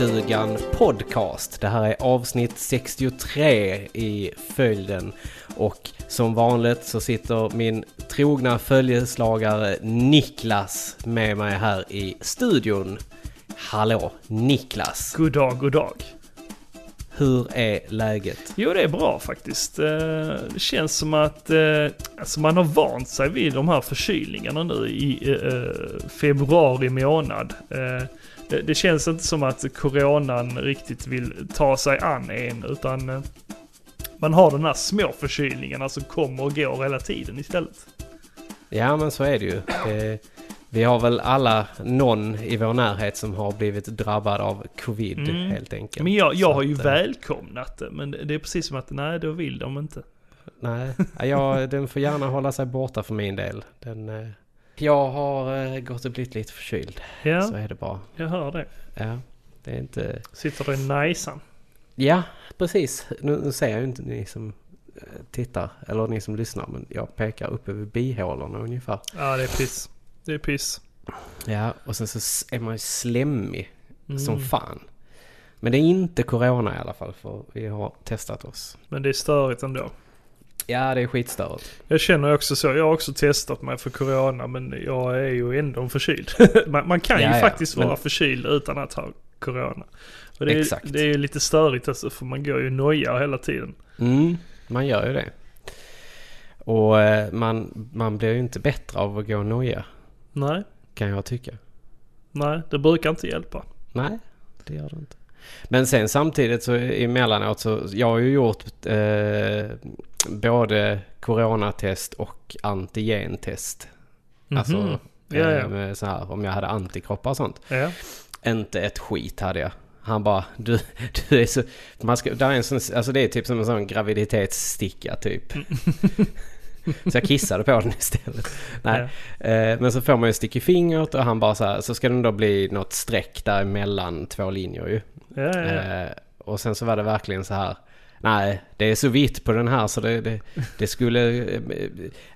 Gillestugan Podcast. Det här är avsnitt 63 i följden. Och som vanligt så sitter min trogna följeslagare Niklas med mig här i studion. Hallå Niklas! God dag, god dag. Hur är läget? Jo, det är bra faktiskt. Eh, Det känns som att eh, alltså man har vant sig vid de här förkylningarna nu i eh, februari månad. Det, det känns inte som att coronan riktigt vill ta sig an en, utan eh, man har den här små förkylningarna som kommer och går hela tiden istället. Ja men så är det ju. Vi har väl alla någon i vår närhet som har blivit drabbad av covid Mm. helt enkelt. Men jag, jag har ju att, eh, välkomnat det, men det är precis som att nej, då vill de inte. Nej, ja, den får gärna hålla sig borta för min del. Den, eh, jag har eh, gått och blivit lite förkyld. Så Ja, är det bara. jag hör det. Ja, det är inte... Sitter det i najsan? Ja, precis. Nu, nu ser jag ju inte ni som eh, tittar, eller ni som lyssnar, men jag pekar uppe vid bihålorna ungefär. Ja, det är piss. Det är piss. Ja, och sen så är man ju slemmig Mm. som fan. Men det är inte corona i alla fall, för vi har testat oss. Men det är störigt ändå. Ja, det är skitstörigt. Jag känner också så. Jag har också testat mig för corona men jag är ju ändå förkyld. man, man kan ju Ja, ja, faktiskt men- vara förkyld utan att ha corona. Och det, är, Exakt. det är ju lite störigt alltså för man går ju noja hela tiden. Mm, man gör ju det. Och eh, man, man blir ju inte bättre av att gå och noja, Nej, kan jag tycka. nej det brukar inte hjälpa. Nej, det gör det inte. Men sen samtidigt så emellanåt så, jag har ju gjort eh, både coronatest och antigentest. Alltså, Mhm. eh, Ja, ja. Med så här, om jag hade antikroppar och sånt. Ja. Inte ett skit hade jag. Han bara, du, du är så... Man ska, där är en sån, alltså det är typ som en sån graviditetssticka typ. så jag kissade på den istället. Nej. Eh, men så får man ju stick i fingret och han bara så här, så ska det då bli något streck där mellan två linjer ju. Ja, ja, ja. Eh, och sen så var det verkligen så här. Nej, det är så vitt på den här så det, det, det skulle... eh,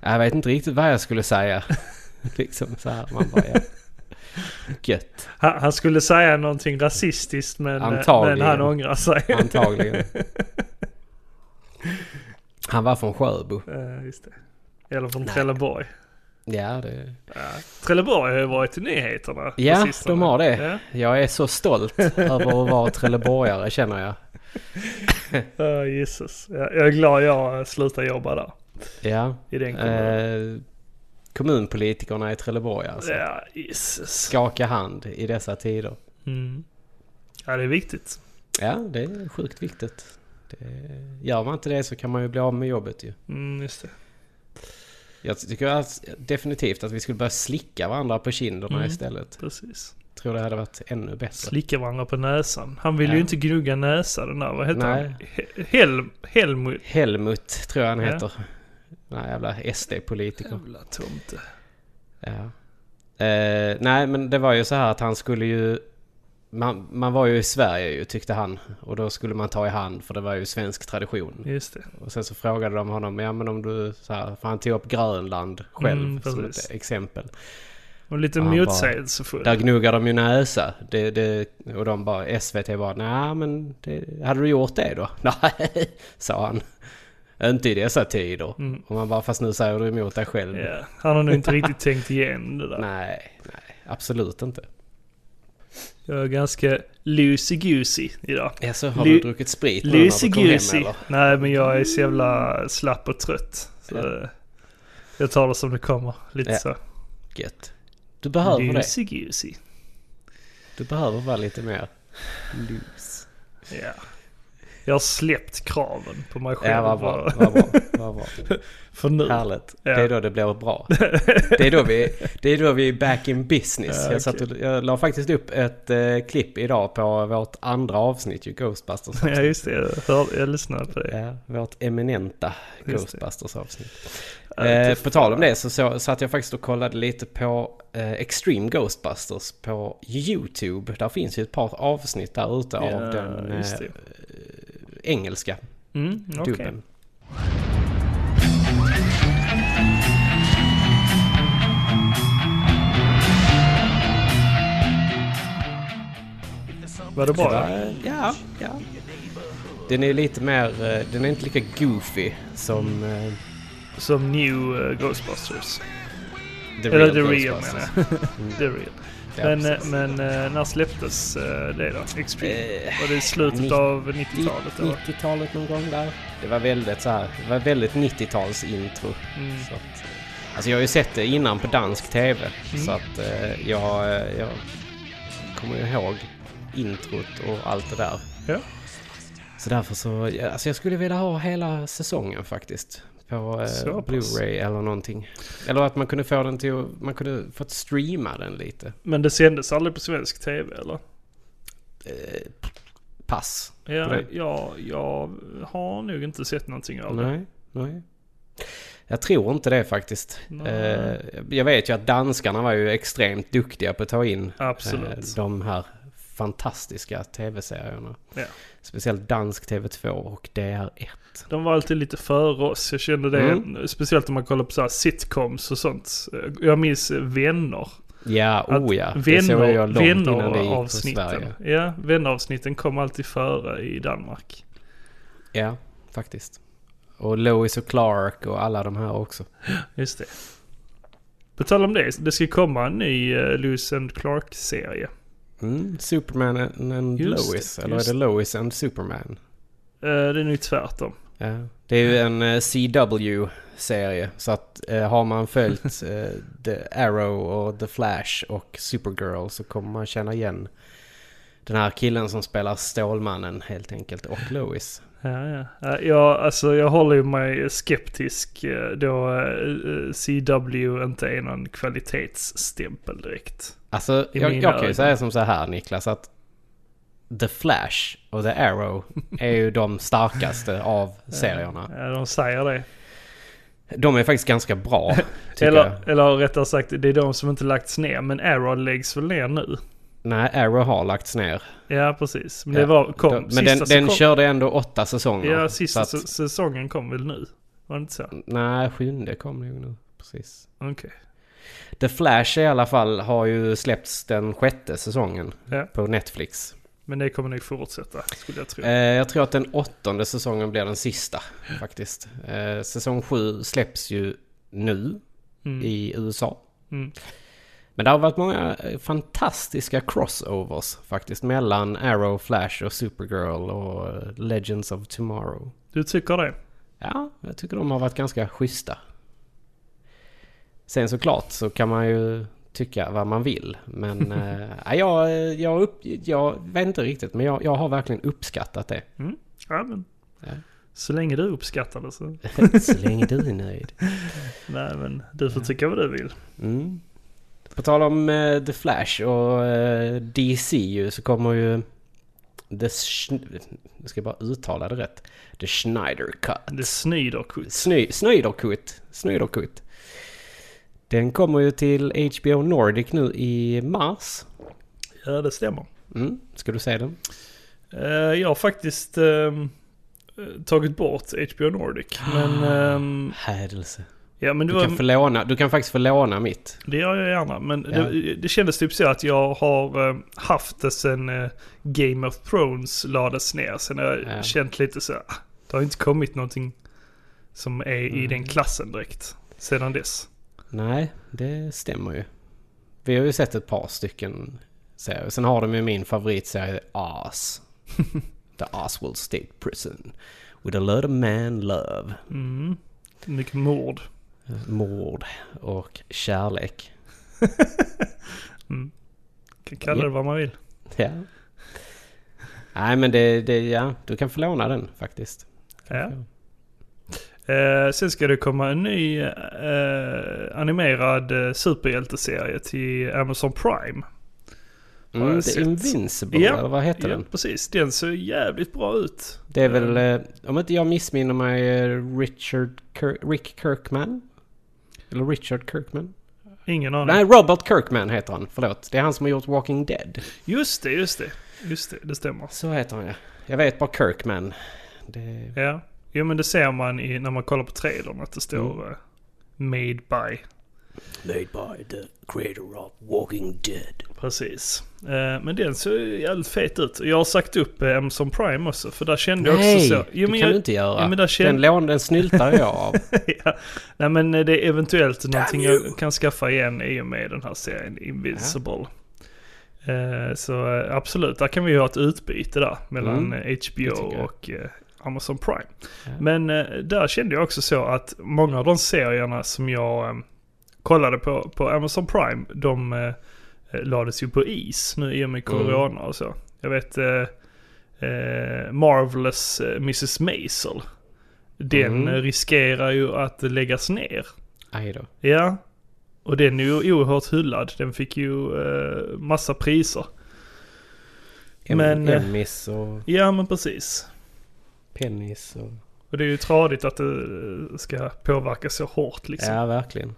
Jag vet inte riktigt vad jag skulle säga. liksom så här. Man bara, ja. Gött. Han, han skulle säga någonting rasistiskt men, eh, Antagligen. men han ångrar sig. Antagligen. Han var från Sjöbo. Just det. Eller från Nej. Trelleborg. Ja, det... Ja. Trelleborg har ju varit i nyheterna ja de har det. Ja. Jag är så stolt över att vara trelleborgare känner jag. Ja, Jesus. Ja, jag är glad jag slutade jobba där. Ja. I den kommunen. Eh, kommunpolitikerna i Trelleborg alltså. Ja, Jesus. Skaka hand i dessa tider. Mm. Ja, det är viktigt. Ja, det är sjukt viktigt. Det, gör man inte det så kan man ju bli av med jobbet ju. Mm, just det. Jag tycker att, definitivt att vi skulle börja slicka varandra på kinderna Mm. istället. Precis. Tror det hade varit ännu bättre. Slicka varandra på näsan. Han vill Ja. ju inte gnugga näsa den där. Vad heter Nej. han? He- Hel Helmut. Helmut tror jag han Ja. heter. Den här jävla SD-politiker. Jävla tomte. Ja. Eh, nej men det var ju så här att han skulle ju... Man, man var ju i Sverige ju tyckte han. Och då skulle man ta i hand för det var ju svensk tradition. Just det. Och sen så frågade de honom, ja men om du så här, för han tog upp Grönland själv Mm, som ett exempel. Och lite bara- motsägelsefull. Där gnuggar de ju näsa. Det, det, och de bara, SVT bara, nej men det, hade du gjort det då? Nej, sa han. Inte i dessa tider. Mm. Och man bara, fast nu säger du emot dig själv. Ja, han har nog inte riktigt tänkt igen det där. Nej, nej, absolut inte. Jag är ganska loosey-goosey idag. Ja, så har Lu- du druckit sprit nu när du kom hem eller? Nej, men jag är så jävla slapp och trött. Ja. jag tar det som det kommer. Lite Ja. så. Gött. Du behöver det. Loosey-goosey. Du behöver vara lite mer loose. Ja. Jag har släppt kraven på mig själv. Ja, vad bra. Vad bra. Vad bra. För nu. Härligt. Ja. Det är då det blir bra. Det är då vi, det är, då vi är back in business. Ja, jag, satt och, jag la faktiskt upp ett eh, klipp idag på vårt andra avsnitt ju, Ghostbusters. Ja, just det. Jag, hörde, jag lyssnade på det. Ja, vårt eminenta. Ghostbusters avsnitt. Eh, på tal om det så, så satt jag faktiskt och kollade lite på eh, Extreme Ghostbusters på YouTube. Där finns ju ett par avsnitt där ute Ja, av den eh. Engelska Mm, okej. dubben. Var det bra? Var, ja, ja. Den är lite mer, eh, den är inte lika goofy som eh, Som New eh, Ghostbusters. The Eller The Real menar jag. Mm. The Real. Ja, men eh, men eh, när släpptes eh, det då? Extreme? Var det i slutet av 90-talet eller? 90-talet någon gång där. Det var väldigt så här, det var väldigt 90-tals intro. Mm. Så att, alltså jag har ju sett det innan på dansk TV. Mm. Så att jag, jag kommer ju ihåg introt och allt det där. Ja. Så därför så, alltså jag skulle vilja ha hela säsongen faktiskt. På eh. Blu-ray eller någonting. Eller att man kunde få den till man kunde fått streama den lite. Men det sändes aldrig på svensk TV eller? Eh, pass. Ja, Nej. jag, har nog inte sett någonting av det. Nej, nej. Jag tror inte det faktiskt. Eh, jag vet ju att danskarna var ju extremt duktiga på att ta in eh, Absolut. de här fantastiska tv-serierna. Ja. Speciellt dansk TV2 och DR1. De var alltid lite före oss. Jag kände det, Mm. speciellt om man kollar på så här sitcoms och sånt. Jag minns Vänner. Ja, Att oh ja. Såg Vänner, vänneravsnitten. Sverige. Ja, vänneravsnitten kom alltid före i Danmark. Ja, faktiskt. Och Lois och Clark och alla de här också. Just det. På tal om det, det ska komma en ny uh, Lewis and Clark-serie. Mm, Superman and, and Just Lois. det, Eller är det Lois and Superman? Uh, det är nog tvärtom. Ja. Det är ju en eh, CW-serie. Så att eh, har man följt eh, The Arrow och The Flash och Supergirl så kommer man känna igen den här killen som spelar Stålmannen helt enkelt. Och Lois. Ja, ja. Ja, jag, alltså, jag håller mig skeptisk eh, då eh, CW inte är någon kvalitetsstämpel direkt. Alltså jag, jag kan ju säga som så här Niklas att The Flash och The Arrow är ju de starkaste av serierna. Ja, de säger det. De är faktiskt ganska bra. Eller, jag. eller rättare sagt, det är de som inte lagts ner. Men Arrow läggs väl ner nu? Nej, Arrow har lagts ner. Ja, precis. Men det var, kom, De- Men den, den kom, körde ändå åtta säsonger. Ja, sista att- säsongen kom väl nu? Var det inte så? Nej, sjunde kom nog nu. Precis. Okej. The Flash i alla fall har ju släppts den sjätte säsongen Ja. på Netflix. Men det kommer nog fortsätta, skulle jag tro. Eh, jag tror att den åttonde säsongen blir den sista faktiskt. Eh, säsong sju släpps ju nu Mm. i USA. Mm. Men det har varit många eh, fantastiska crossovers faktiskt mellan Arrow, Flash och Supergirl och eh, Legends of Tomorrow. Du tycker det? Ja, jag tycker de har varit ganska schyssta. Sen såklart så kan man ju tycka vad man vill. Men eh, ja, jag, jag, upp, jag vet inte riktigt, men jag, jag har verkligen uppskattat det. Ja, men. Ja. Så länge du uppskattar det så. Så länge du är nöjd. Nej, men du får tycka vad du vill. Mm. På tal om eh, The Flash och eh, DC ju så kommer ju... The jag ska bara uttala det rätt. The Schneider Cut. Det snyder kutt. Sny, Snydercut. Snydercut. Den kommer ju till HBO Nordic nu i mars. Ja, det stämmer. Mm. Ska du se den? Eh, jag har faktiskt eh, tagit bort HBO Nordic. Men, ehm, Hädelse. Ja, men Du var, kan, få låna, du kan faktiskt få låna mitt. det gör jag gärna. Men Ja. det, det kändes typ så att jag har eh, haft det sen eh, Game of Thrones lades ner. Sen har jag Ja. känt lite så ah, det har inte kommit någonting som är i Mm. den klassen direkt. Sedan dess. Nej, det stämmer ju. Vi har ju sett ett par stycken serier. Sen har de ju min favoritserie As. The Oswald State Prison. With a lot of man love. Mm. Mycket mord. Mord och kärlek. Mm. Kan kalla det vad man vill. Ja. Nej men det, det, ja, du kan få låna den faktiskt. Ja. Eh, sen ska det komma en ny eh, animerad eh, superhjälteserie till Amazon Prime. Mm, The. Invincible, Ja, eller vad heter Ja, den? precis. Den ser jävligt bra ut. Det är väl, eh, om inte jag missminner mig, eh, Richard Kir- Rick Kirkman? Eller Richard Kirkman? Ingen aning. Nej, Robert Kirkman heter han. Förlåt. Det är han som har gjort Walking Dead. Just det, just det. Just det, det stämmer. Så heter han ja. Jag vet bara Kirkman. Det... Ja. Jo men det ser man i, när man kollar på trailern att det står Mm. eh, Made by. Made by the creator of Walking Dead. Precis. Eh, men den ser ju jävligt fet ut. Jag har sagt upp eh, Amazon Prime också för där kände jag Nej, också så. det kan jag, du inte göra. Ja, men där kände- Den lån den snyltar jag av. ja. Nej men eh, det är eventuellt någonting you. jag kan skaffa igen i och med den här serien Invincible. Eh, Så absolut, där kan vi ju ha ett utbyte där mellan Mm, HBO jag. och Amazon Prime. Ja. Men där kände jag också så att många av de serierna som jag kollade på, på Amazon Prime, de eh, lades ju på is nu i och med Mm. corona och så. Jag vet eh, eh, Marvelous eh, Mrs. Maisel. Den Mm. riskerar ju att läggas ner. Aj då. Ja. Och den är ju oerhört hyllad. Den fick ju eh, massa priser. Em- Men, eh, Emmys och Ja men precis. Pennis och... Och det är ju tradigt att det ska påverka så hårt liksom. Ja, verkligen.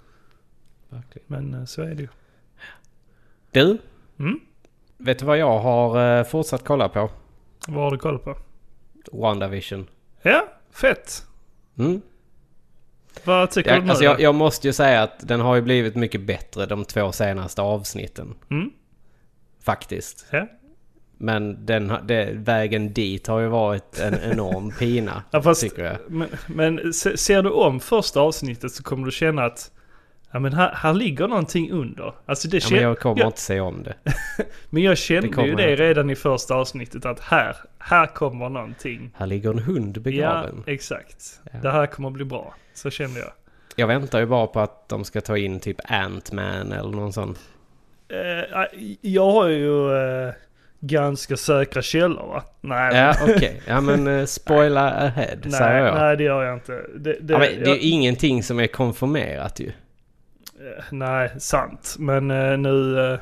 Verkligen. Men eh, så är det ju. Du, Mm? vet du vad jag har eh, fortsatt kolla på? Vad har du koll på? WandaVision. Ja, fett. Mm. Vad tycker Jag, du nu alltså jag, jag måste ju säga att den har ju blivit mycket bättre de två senaste avsnitten. Mm? Faktiskt. Ja. Men den, det, vägen dit har ju varit en enorm pina. Ja, fast- Tycker jag. Men, men se- ser du om första avsnittet så kommer du känna att Ja men här, här ligger någonting under. Alltså det Ja, men jag kommer jag, inte se om det. men jag det kände kommer ju det redan i första avsnittet att här, här kommer någonting. Här ligger en hund Ja, begraven. exakt. Ja. Det här kommer bli bra. Så kände jag. Jag väntar ju bara på att de ska ta in typ Ant-Man eller någon sån. Eh, jag har ju eh, ganska säkra källor va? Nej, Ja, okej. Ja, men uh, spoila ahead, nej, säger jag. nej det gör jag inte. Det, det, ja, men det är jag- ju ingenting som är konfirmerat ju. Eh, Nej, sant. Men eh, nu, eh,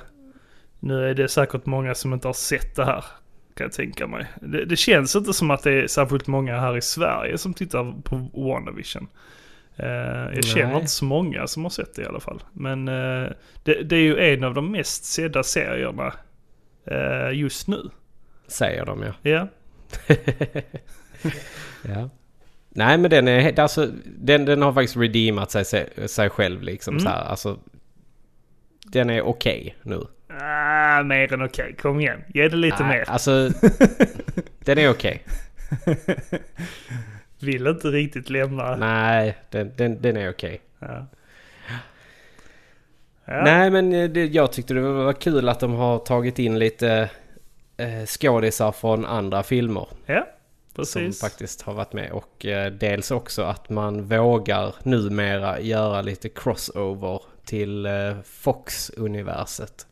nu är det säkert många som inte har sett det här. Kan jag tänka mig. Det, det känns inte som att det är särskilt många här i Sverige som tittar på WandaVision. Eh, jag känner Nej. inte så många som har sett det i alla fall. Men eh, det, det är ju en av de mest sedda serierna eh, just nu. Säger de ja. Ja, ja. Nej men den är, alltså, den, den har faktiskt redeemat sig, sig, själv liksom Mm. så här. Alltså, den är okej nu. ah, mer än okej. Kom igen, ge det lite Nej, mer. Alltså, den är okej. Vill inte riktigt lämna. Nej, den, den, den är okej. Ja. Ja. Nej men eh, det, jag tyckte det var kul att de har tagit in lite eh, skådisar från andra filmer. ja, precis. Som faktiskt har varit med. Och eh, dels också att man vågar numera göra lite crossover till eh, Fox-universet.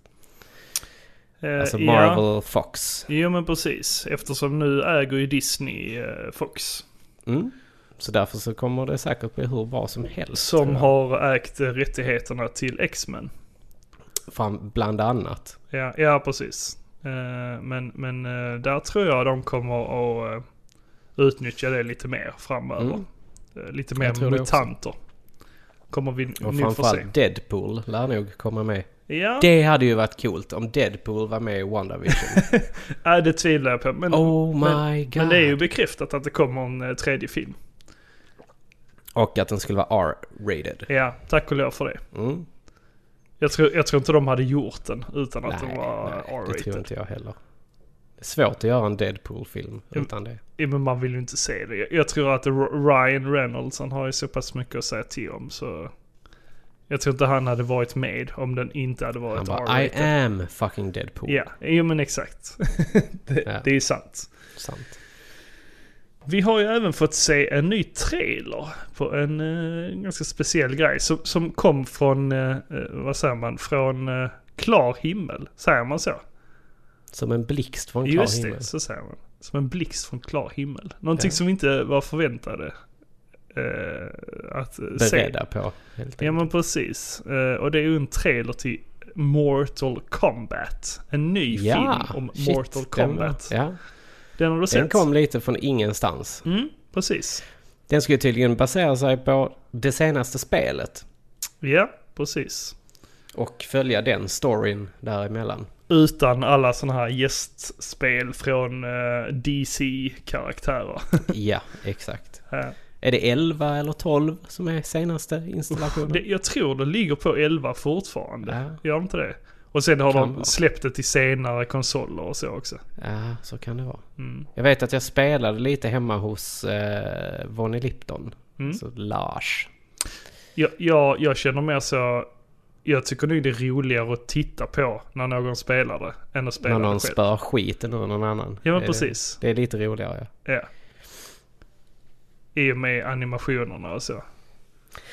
Eh, Alltså ja. Marvel Fox. Jo men precis, eftersom nu äger ju Disney eh, Fox. Mm. Så därför så kommer det säkert bli hur bra som helst. Som har ägt eh, rättigheterna till X-Men. Bland annat. Ja, ja precis. Eh, men men där tror jag de kommer att utnyttja det lite mer framöver. Mm. Eh, lite mer mutanter. Kommer vi Och nog få se. Deadpool lär nog komma med. Ja, Det hade ju varit coolt om Deadpool var med i WandaVision. nej, det tvivlar jag på. Men, oh men, men det är ju bekräftat att det kommer en eh, tredje film. Och att den skulle vara R-rated. Ja, tack och lov för det. Mm. Jag tror, jag tror inte de hade gjort den utan att Nej, den var nej, det tror R-rated. inte jag heller. Svårt att göra en Deadpool-film utan det. Ja, men man vill ju inte se det. Jag- tror att Ryan Reynolds, han har ju så pass mycket att säga till om så... Jag tror inte han hade varit med om den inte hade Han varit bara I am fucking Deadpool. Ja, jo men exakt. det, Ja. det är sant. Sant. Vi har ju även fått se en ny trailer på en eh, ganska speciell grej som, som kom från, eh, vad säger man, från eh, klar himmel. Säger man så? Som en blixt från klar Just himmel. det, så säger man. Som en blixt från klar himmel. Någonting Ja. som vi inte var förväntade eh, att eh, se. Beredda på. Helt Ja men precis. Eh, och det är ju en trailer till Mortal Kombat. En ny ja, film om shit, Mortal den Kombat. Ja, Den har du den sett? kom lite från ingenstans. Mm, precis. Den skulle tydligen basera sig på det senaste spelet. Ja, precis. Och följa den storyn däremellan. Utan alla sådana här gästspel från eh, DC-karaktärer. ja, exakt. Eh, Är det 11 eller 12 som är senaste installationen? Det, jag tror det ligger på 11 fortfarande. Ja. Gör inte det? Och sen har Kan de släppt det till senare konsoler och så också. Ja, så kan det vara. Mm. Jag vet att jag spelade lite hemma hos eh, Vonnie Lipton. Mm. Alltså Lars. Jag, jag, jag känner mer så... Jag tycker nog det är roligare att titta på när någon spelar det än att spela När någon det själv. spör skiten ur någon annan. Ja men Det precis. Det är lite roligare. Ja. Ja. I och med animationerna och så.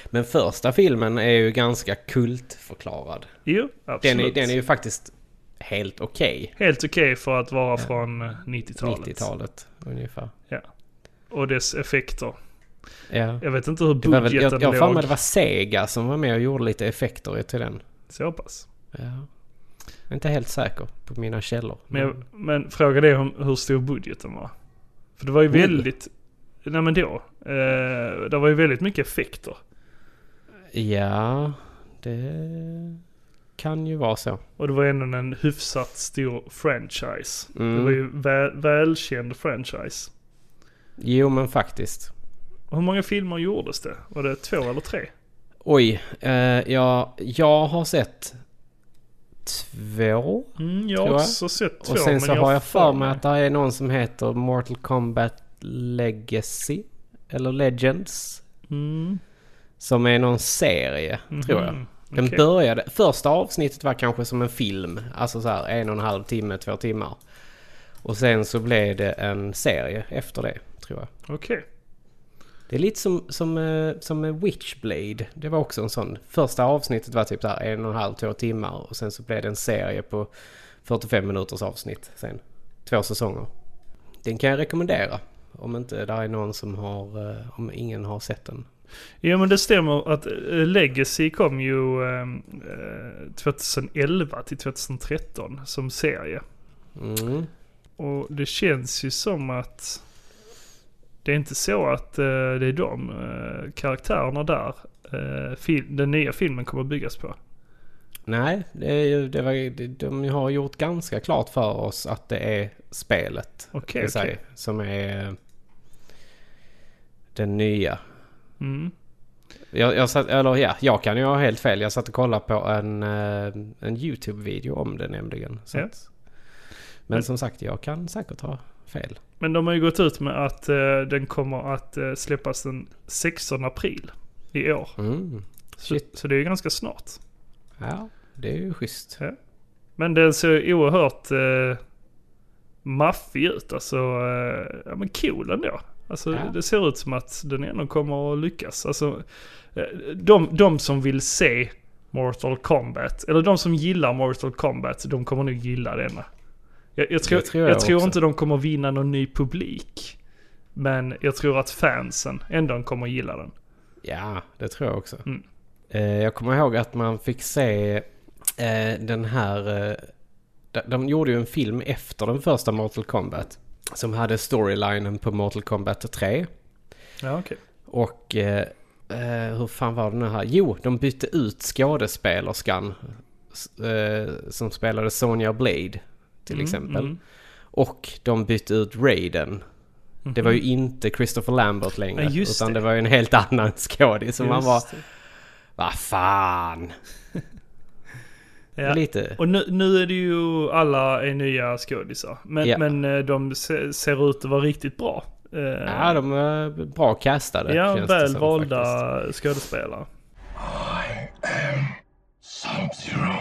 Men första filmen är ju ganska kultförklarad. Jo, absolut. Den är, den är ju faktiskt helt okej. Helt okej för att vara från eh, 90-talet. 90-talet ungefär. Och dess effekter. Ja. Jag vet inte hur var väl, budgeten jag jag mig låg. det var Sega som var med och gjorde lite effekter till den. Så pass. Ja. Jag är inte helt säker på mina källor. Men, jag, men frågan är om hur stor budgeten var. För det var ju Oj. väldigt... Nej men då. Eh, det var ju väldigt mycket effekter. Ja, det kan ju vara så. Och det var ändå en hyfsat stor franchise. Mm. Det var ju väl, välkänd franchise. Jo, men faktiskt. Hur många filmer gjordes det? Var det två eller tre? Oj, eh, jag, jag har sett två. Mm, jag har jag. också sett två. Och sen så har jag för mig att det är någon som heter Mortal Kombat Legacy. Eller Legends. Mm, Som är någon serie, tror jag. Den okej. började, första avsnittet var kanske som en film. Alltså så här en och en halv timme, två timmar. Och sen så blev det en serie efter det, tror jag. Okej. Det är lite som, som, eh, som Witchblade. Det var också en sån. Första avsnittet var typ där en och en halv, två timmar. Och sen så blev det en serie på 45 minuters avsnitt sen. Två säsonger. Den kan jag rekommendera. Om inte det är någon som har, eh, om ingen har sett den. Ja men det stämmer att eh, Legacy kom ju eh, 2011 till 2013 som serie. Mm. Och det känns ju som att det är inte så att eh, det är de eh, karaktärerna där eh, den nya filmen kommer att byggas på. Nej, det det var, det- de har gjort ganska klart för oss att det är spelet Okej, i sig som är eh, den nya. Mm. Jag, jag satt, eller ja, jag kan ju ha helt fel. Jag satt och kollade på en, eh, en YouTube-video om det nämligen. Ja. att, men, Men- som sagt, jag kan säkert ha fel. Men de har ju gått ut med att eh, den kommer att eh, släppas den 16 april i år. Mm. Så, så det är ju ganska snart. Ja, det är ju schysst. Men den ser oerhört eh, maffig ut. Alltså, eh, ja men cool ändå. Alltså Ja. det ser ut som att den ändå kommer att lyckas. Alltså, de, de som vill se Mortal Kombat, eller de som gillar Mortal Kombat, de kommer nog gilla denna. Jag, jag, tror, tror jag, jag tror inte de kommer vinna någon ny publik. Men jag tror att fansen ändå kommer gilla den. Ja, det tror jag också. Mm. Eh, jag kommer ihåg att man fick se eh, den här... Eh, de, de gjorde ju en film efter den första Mortal Kombat. Som hade storylinen på Mortal Kombat 3. Ja, okej. Och hur fan var det nu här? Jo, de bytte ut skådespelerskan som spelade Sonja Blade till Mm, exempel. mm. Och de bytte ut Raiden. Det var ju inte Christopher Lambert längre. Ja, just utan det. det. var ju en helt annan skådis. Som man var, vad fan. Ja. Lite. Och nu, nu är det ju alla är nya skådisar. Men, Ja. men eh, de se, ser ut att vara riktigt bra. Eh, Ja, de är bra castade. ja känns det väl som, valda faktiskt. skådespelare. Sub-Zero.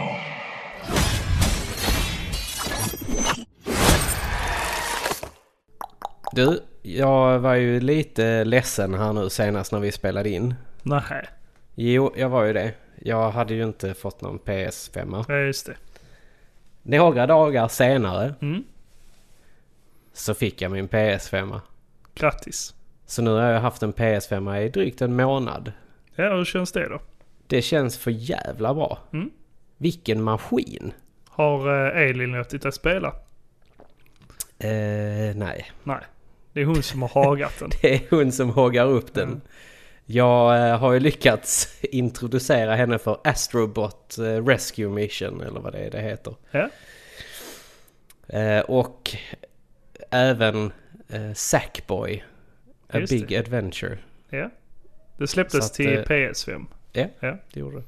Du, jag var ju lite ledsen här nu senast när vi spelade in. Nej, Jo, jag var ju det. Jag hade ju inte fått någon PS5. ja, just det. Några dagar senare Mm. så fick jag min PS5. Grattis. Så nu har jag haft en PS5 i drygt en månad. Ja, hur känns det då? Det känns för jävla bra. Mm. Vilken maskin! Har eh, Elin låtit dig spela? Eh, nej. Nej. Det är hon som har hagat den. Det är hon som hoggar upp den. Mm. Jag eh, har ju lyckats introducera henne för Astrobot eh, Rescue Mission eller vad det är det heter. Ja. Eh, och även Sackboy. A Just Big det. Adventure. Ja. Det släpptes att, till eh, PS5. Ja, Ja. det gjorde det.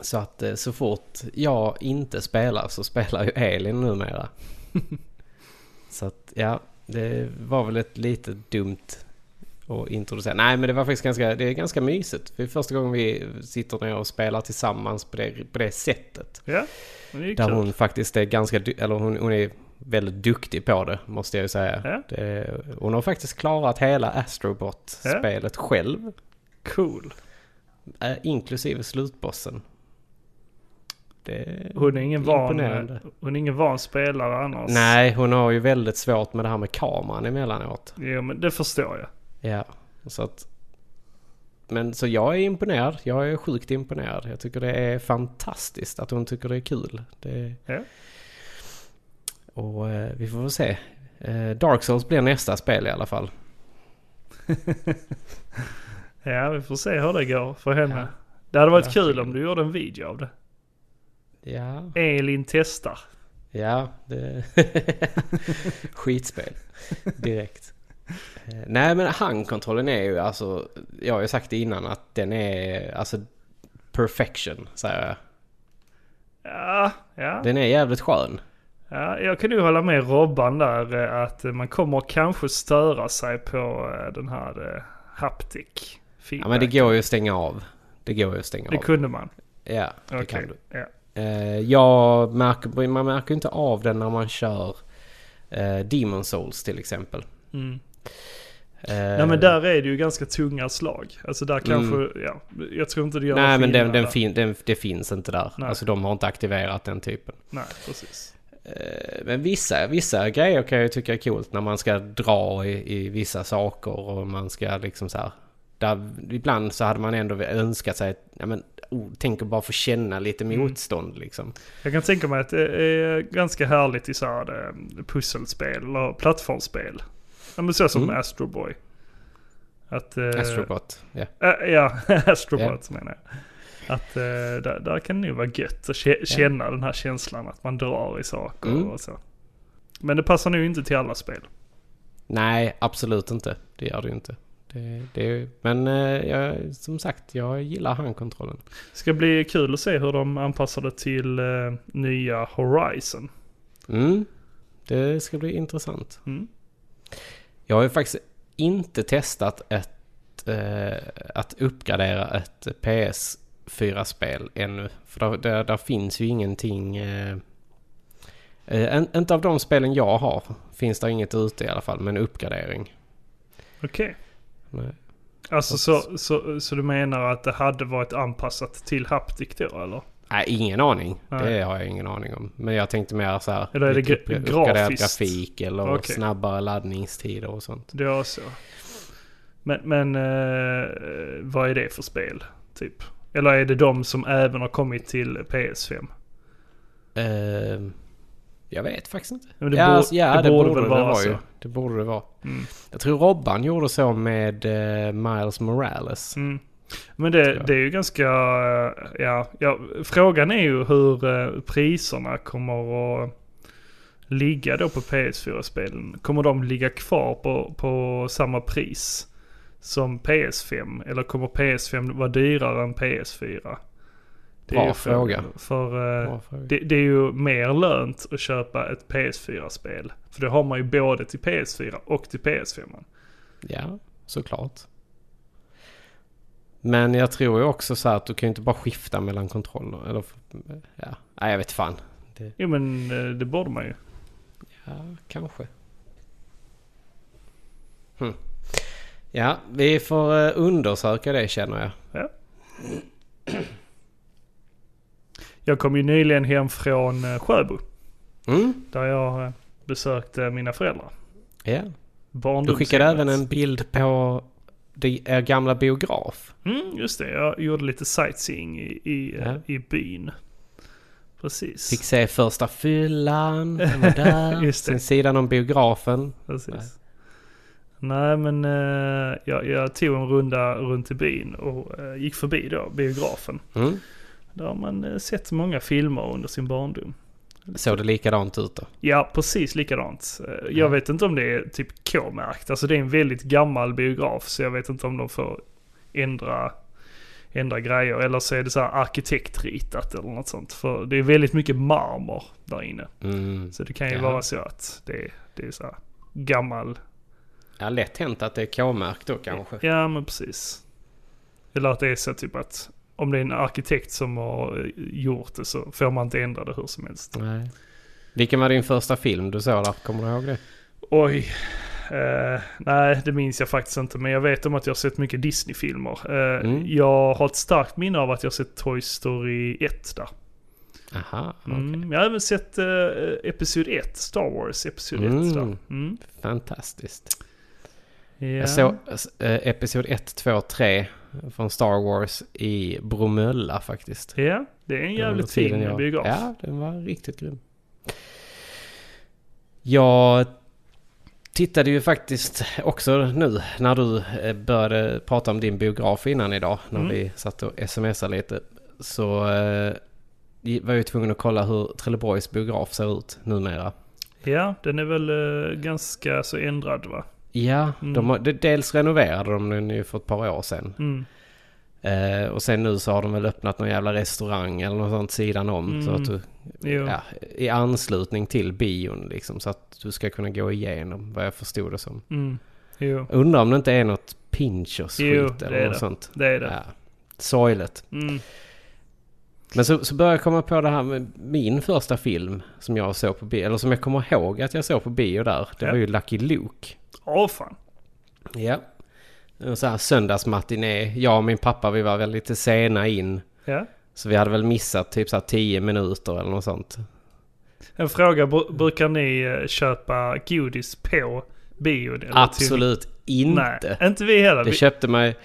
Så att så fort jag inte spelar så spelar ju Elin numera. så att ja, det var väl ett lite dumt att introducera. Nej men det var faktiskt ganska, det är ganska mysigt. Det är första gången vi sitter ner och spelar tillsammans på det, på det sättet. Ja, det Där hon faktiskt är ganska, eller hon, hon är väldigt duktig på det måste jag ju säga. Ja. Det, hon har faktiskt klarat hela Astrobot-spelet själv. Cool. eh, Inklusive slutbossen. Det Hon är ingen van, hon är ingen van spelare annars. Nej, hon har ju väldigt svårt med det här med kameran emellanåt. Jo, men det förstår jag. Ja, så att... Men så jag är imponerad. Jag är sjukt imponerad. Jag tycker det är fantastiskt att hon tycker det är kul. Det... Ja. Och eh, vi får väl se. Eh, Dark Souls blir nästa spel i alla fall. Ja, vi får se hur det går för henne. Ja. Det hade varit Verkligen. kul om du gjorde en video av det. Ja, Elin testar. ja. Det... Skitspel. Direkt. Eh, Nej men handkontrollen är ju alltså, jag har ju sagt det innan att den är alltså perfection säger jag. Ja, ja. Den är jävligt skön. ja. Jag kan ju hålla med Robban där eh, att man kommer kanske störa sig på eh, den här haptic Ja men det går ju att stänga av. Det går ju att stänga Det av. kunde man. Ja, det Okej. kan du. Ja. Eh, jag märker, man märker inte av den när man kör eh, Demon Souls till exempel. Mm. Eh, Nej men där är det ju ganska tunga slag. Alltså där kanske, ja. Jag tror inte det gör Mm. Nej men den, den, fin, den, det finns inte där. Nej. Alltså de har inte aktiverat den typen. Nej, precis. Men vissa, vissa grejer kan jag tycka är coolt när man ska dra i, i vissa saker och man ska liksom så här. Där, ibland så hade man ändå önskat sig, ja men oh, tänk att bara få känna lite Mm. motstånd liksom. Jag kan tänka mig att det är ganska härligt i så här eh, pusselspel eller plattformsspel. Ja men så som Mm. Astro Boy. Att, eh, Astrobot, ja. Äh, ja, Astrobot menar jag. Att eh, där, där kan det nog vara gött att kä- känna den här känslan att man drar i saker Mm. och så. Men det passar nog inte till alla spel. Nej, absolut inte. Det gör det ju inte. Det, det, men eh, jag, som sagt, jag gillar handkontrollen. Ska bli kul att se hur de anpassar det till eh, nya Horizon. Mm, det ska bli intressant. Mm. Jag har ju faktiskt inte testat ett, eh, att uppgradera ett PS4-spel ännu. För där, där, där finns ju ingenting... Eh, eh, en- inte av de spelen jag har finns det inget ute i alla fall med en uppgradering. Okej. Nej. Alltså så, så, så du menar att det hade varit anpassat till Haptic då eller? Nej, ingen aning. Nej. Det har jag ingen aning om. Men jag tänkte mer så här... Eller är det gra- grafiskt? grafik eller Okej. snabbare laddningstider och sånt. Det är så. Men, men eh, vad är det för spel? Typ? Eller är det de som även har kommit till PS5? Eh, jag vet faktiskt inte. Men det ja, alltså, ja, det det, borde borde, det vara vara ju. Det borde det vara. Mm. Jag tror Robban gjorde så med eh, Miles Morales. Mm. Men det, det är ju ganska, eh, ja, ja, frågan är ju hur eh, priserna kommer att ligga då på PS4-spelen. Kommer de ligga kvar på, på samma pris som PS5? Eller kommer PS5 vara dyrare än PS4? Det är Bra ju fråga. För eh, Bra fråga. det, det är ju mer lönt att köpa ett PS4-spel. För det har man ju både till PS4 och till PS5. Ja, såklart. Men jag tror ju också så att du kan ju inte bara skifta mellan kontroller. Eller, ja, nej jag vet fan. Det, Jo men eh, det borde man ju. ja, kanske. Hm. Ja, vi får eh, undersöka det känner jag. Jag kom ju nyligen hem från eh, Sjöbo. Mm, Där jag eh, besökte mina föräldrar. ja. Du skickade även en bild på er gamla biograf. Mm, just det. Jag gjorde lite sightseeing i, i, Ja. i byn. Precis. Fick se första fyllan, den var där. Just det. Sen sidan om biografen. Precis. Nej men eh, jag, jag tog en runda runt i byn och gick förbi då biografen. Mm. Där har man eh, sett många filmer under sin barndom. Såg det likadant ut då? Ja, precis likadant. Eh, Jag vet inte om det är typ K-märkt. Alltså det är en väldigt gammal biograf så jag vet inte om de får ändra, ändra grejer. Eller så är det så här arkitektritat eller något sånt. För det är väldigt mycket marmor där inne. Mm. Så det kan ju Jaha. vara så att det, det är så här gammal. Ja, lätt hänt att det är K-märkt då kanske. Ja, men precis. Eller att det är så typ att om det är en arkitekt som har gjort det så får man inte ändra det hur som helst. Nej. Vilken var din första film du såg där? Kommer du ihåg det? Oj. Eh, nej, det minns jag faktiskt inte. Men jag vet om att jag har sett mycket Disney-filmer. Eh, Mm. Jag har ett starkt minne av att jag har sett Toy Story 1 där. Aha, okej. Mm. Jag har även sett eh, Episod 1, Star Wars Episod 1 Mm. där. Mm. Fantastiskt. Ja. Jag såg eh, Episod 1, 2, 3 från Star Wars i Bromölla faktiskt. ja, det är en jävligt fin jag- biograf. Ja, den var riktigt grym. Jag tittade ju faktiskt också nu när du eh, började prata om din biograf innan idag. När Mm. vi satt och smsade lite. Så eh, var jag ju tvungen att kolla hur Trelleborgs biograf ser ut numera. Ja, den är väl eh, ganska så ändrad va? Ja, Mm. de har, de, dels renoverade de den ju för ett par år sedan. Mm. Eh, och sen nu så har de väl öppnat någon jävla restaurang eller något sånt sidan om. Så Mm. att du, ja, I anslutning till bion liksom. Så att du ska kunna gå igenom vad jag förstod det som. Mm. Jo, Undrar om det inte är något Pinchos Jo, skit det eller något det. sånt. det är det. Ja, sorgligt. Mm. Men så, så började jag komma på det här med min första film som jag såg på bio. Eller som jag kommer ihåg att jag såg på bio där. Det Ja. var ju Lucky Luke. Åh fan. Ja. En sån här söndagsmatiné. Jag och min pappa vi var väl lite sena in. Ja. Så vi hade väl missat typ så här 10 minuter eller något sånt. En fråga, br- brukar ni eh, köpa godis på bion? till- Absolut inte. Nej, inte vi heller. Det köpte mig...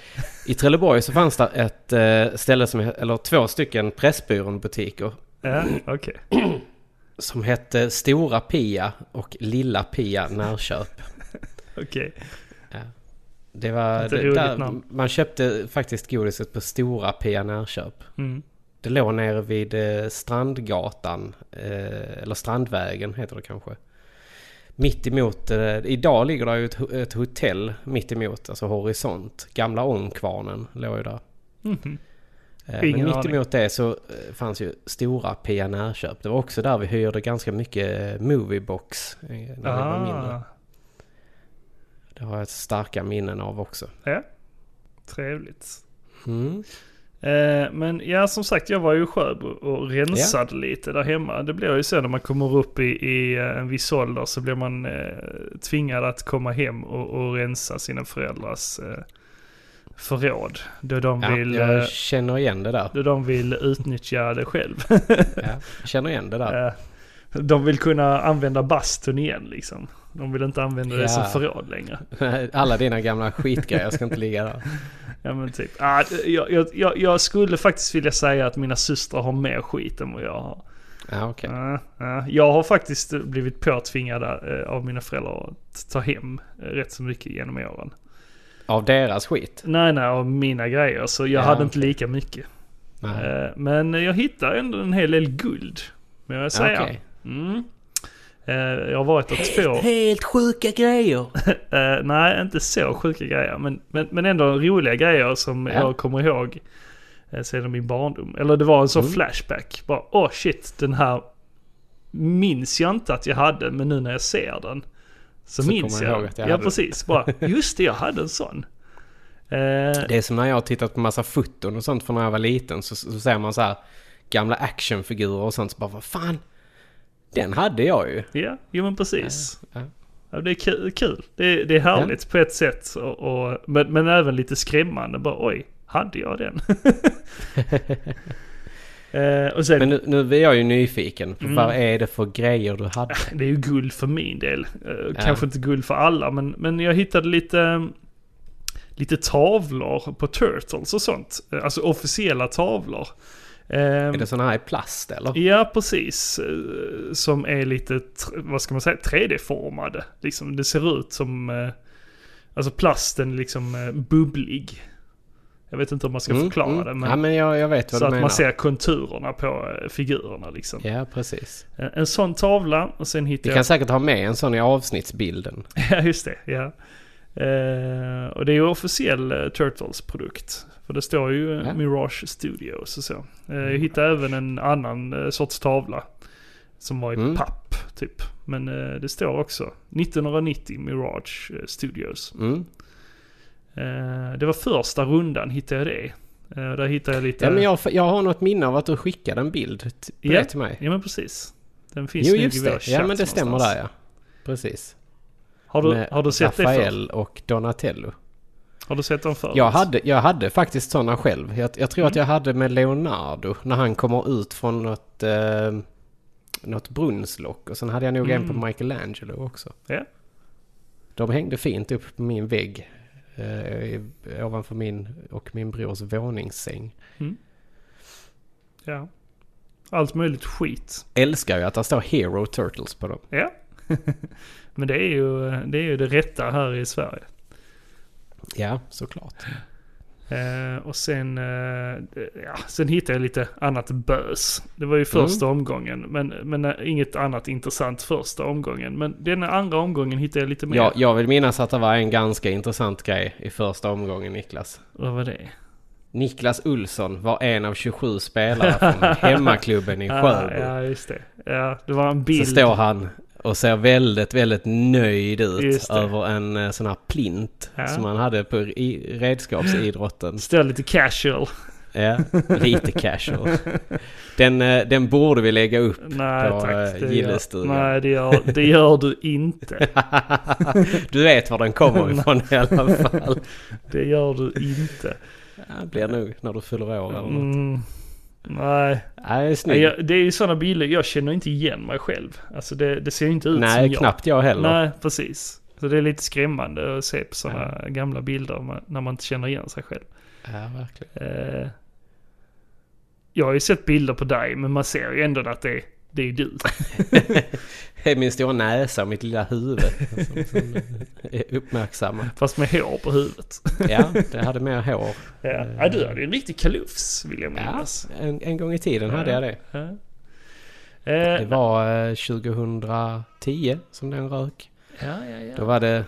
I Trelleborg så fanns det ett eh, ställe som... Eller två stycken Pressbyrån-butiker. ja, okej. Som hette Stora Pia och Lilla Pia Närköp. Okej. Det var... Lite Det, där, namn. man köpte faktiskt godiset på Stora Pia Närköp. Mm. Det låg nere vid eh, Strandgatan. Eh, eller Strandvägen heter det kanske. Mitt emot, eh, idag ligger det ju ett, ett hotell mitt emot, alltså Horisont. Gamla Ångkvarnen låg ju där. Eh, Ingen Men mitt emot det så fanns ju stora Pia Närköp. Det var också där vi hyrde ganska mycket Moviebox när vi var mindre. Det har jag starka minnen av också. ja. Trevligt. Mm. Eh, men ja, som sagt, jag var ju i Sjöbo och rensade lite där hemma. Det blir ju så när man kommer upp i, i eh, en viss ålder så blir man eh, tvingad att komma hem och, och rensa sina föräldrars eh, förråd. Då de, Ja, vill, jag eh, känner igen det där. då de vill utnyttja det själv. Ja, jag känner igen det där. De vill kunna använda bastun igen liksom. De vill inte använda det Ja. som förråd längre. Alla dina gamla skitgrejer ska inte ligga där. Ja men typ. Ah, jag, jag, jag, jag skulle faktiskt vilja säga att mina systrar har mer skit än vad jag har. Ja, okej. Ja, ja. Jag har faktiskt blivit påtvingad eh, av mina föräldrar att ta hem eh, rätt så mycket genom åren. Av deras skit? Nej, nej, av mina grejer. Så jag Ja, hade inte okej. lika mycket. Nej. Eh, Men jag hittade ändå en hel del guld. Men jag säga. Okej. Mm. Eh, Jag har varit där två... Helt sjuka grejer! Eh, nej, inte så sjuka grejer. Men, men, men ändå roliga grejer som Ja. jag kommer ihåg eh, sedan min barndom. Eller det var en sån Mm. flashback. Bara, åh shit, den här minns jag inte att jag hade. Men nu när jag ser den så, Så minns jag jag. ja, hade precis. Bara, just det, jag hade en sån. Det är som när jag har tittat på massa foton och sånt från när jag var liten. Så, så ser man så här gamla actionfigurer och sånt. Så bara, vad fan? Den hade jag ju. ja, jo men precis. Ja. Ja, det är kul. kul. Det, är- det är härligt på ett sätt. Och, och, men, men även lite skrämmande. Bara oj, hade jag den? eh, och sen, Men nu, nu är jag ju nyfiken. Mm. Vad är det för grejer du hade? det är ju guld för min del. Eh, Ja. Kanske inte guld för alla, men, men jag hittade lite, lite tavlor på Turtles och sånt. Eh, Alltså officiella tavlor. Eh, Är det såna här i plast eller? Ja, precis. Eh, Som är lite, vad ska man säga, 3D-formade. Liksom, det ser ut som, eh, alltså plasten liksom eh, bubblig. Jag vet inte om man ska Mm, förklara mm. det. Men, ja, men jag, jag vet vad så du att menar. man ser konturerna på figurerna liksom. Ja, precis. En, en sån tavla och sen Vi hittade kan säkert ha med en sån i avsnittsbilden. Ja, just det. Ja. Eh, och det är ju officiell Turtles-produkt. För det står ju eh, Ja. Mirage Studios och så. Eh, jag hittade även en annan eh, sorts tavla. Som var i Mm. papp, typ. Men det står också 1990 Mirage Studios. Mm. Det var första rundan hittade jag det. Där hittade jag lite... Ja, men jag, jag har något minne av att du skickade en bild på Ja. till mig. Ja, men precis. Den finns Jo, just i vår det. Ja, men det stämmer någonstans. där ja. Precis. Har du, Med har du sett det Rafael och Donatello. Har du sett dem förr? Jag hade, jag hade faktiskt sådana själv. Jag, jag tror Mm. att jag hade med Leonardo när han kommer ut från något, eh, något brunnslock. Och sen hade jag nog en på Mm. Michelangelo också. Ja. De hängde fint upp på min vägg. Eh, ovanför min och min brors våningssäng. Ja. Allt möjligt skit. Älskar ju att det står Hero Turtles på dem. Ja. Men det är, ju, det är ju det rätta här i Sverige. Ja, såklart. Eh, och sen, eh, ja, sen hittade jag lite annat bös. Det var ju första omgången, men, men eh, inget annat intressant första omgången. Men den andra omgången hittade jag lite mer. Jag, jag vill minnas att det var en ganska intressant grej i första omgången Niklas. Vad var det? Niklas Olsson var en av 27 spelare från hemmaklubben i Ah, Sjöbo. ja, just det. Ja, det var en Så bild. står han och ser väldigt, väldigt nöjd ut över en eh, sån här plint Ja. som han hade på i, redskapsidrotten. Står lite casual. Ja, lite casual. Den, eh, den borde vi lägga upp. Nej På, tack. eh, gör, gillestugan. nej, det gör, det gör du inte. Du vet var den kommer ifrån i alla fall. Det gör du inte. Ja, Det blir nog när du fyller år eller något. Mm, nej. Nej, det är Nej, snyggt. jag, det är ju sådana bilder, jag känner inte igen mig själv. Alltså det, det ser ju inte ut som Nej, jag. knappt jag heller. Nej, precis. Så det är lite skrämmande att se på sådana gamla bilder när man inte känner igen sig själv. Ja, verkligen. Eh, jag har ju sett bilder på dig, men man ser ju ändå att det, det är du. Det är min stora näsa och mitt lilla huvud som, som är uppmärksamma. Fast med hår på huvudet. Ja, det hade mer hår. Ja, ja du hade en riktig kalufs, vill jag Ja, minnas. en, en gång i tiden hade jag det. Ja. Det Eh, var eh, 2010 som den rök. ja, ja, ja. Då var det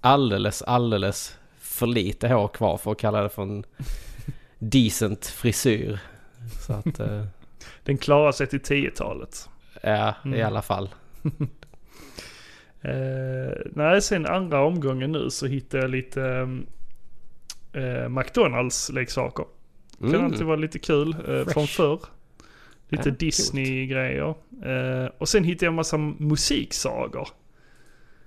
alldeles, alldeles för lite hår kvar för att kalla det för en decent frisyr. Så att, eh, Den klarar sig till 10-talet. Ja, Mm. i alla fall. Eh, nej, sen andra omgången nu så hittade jag lite eh, McDonalds-leksaker. Kan Mm. alltid vara lite kul eh, från förr. Lite Ja, Disney-grejer. Eh, och sen hittade jag en massa musiksagor.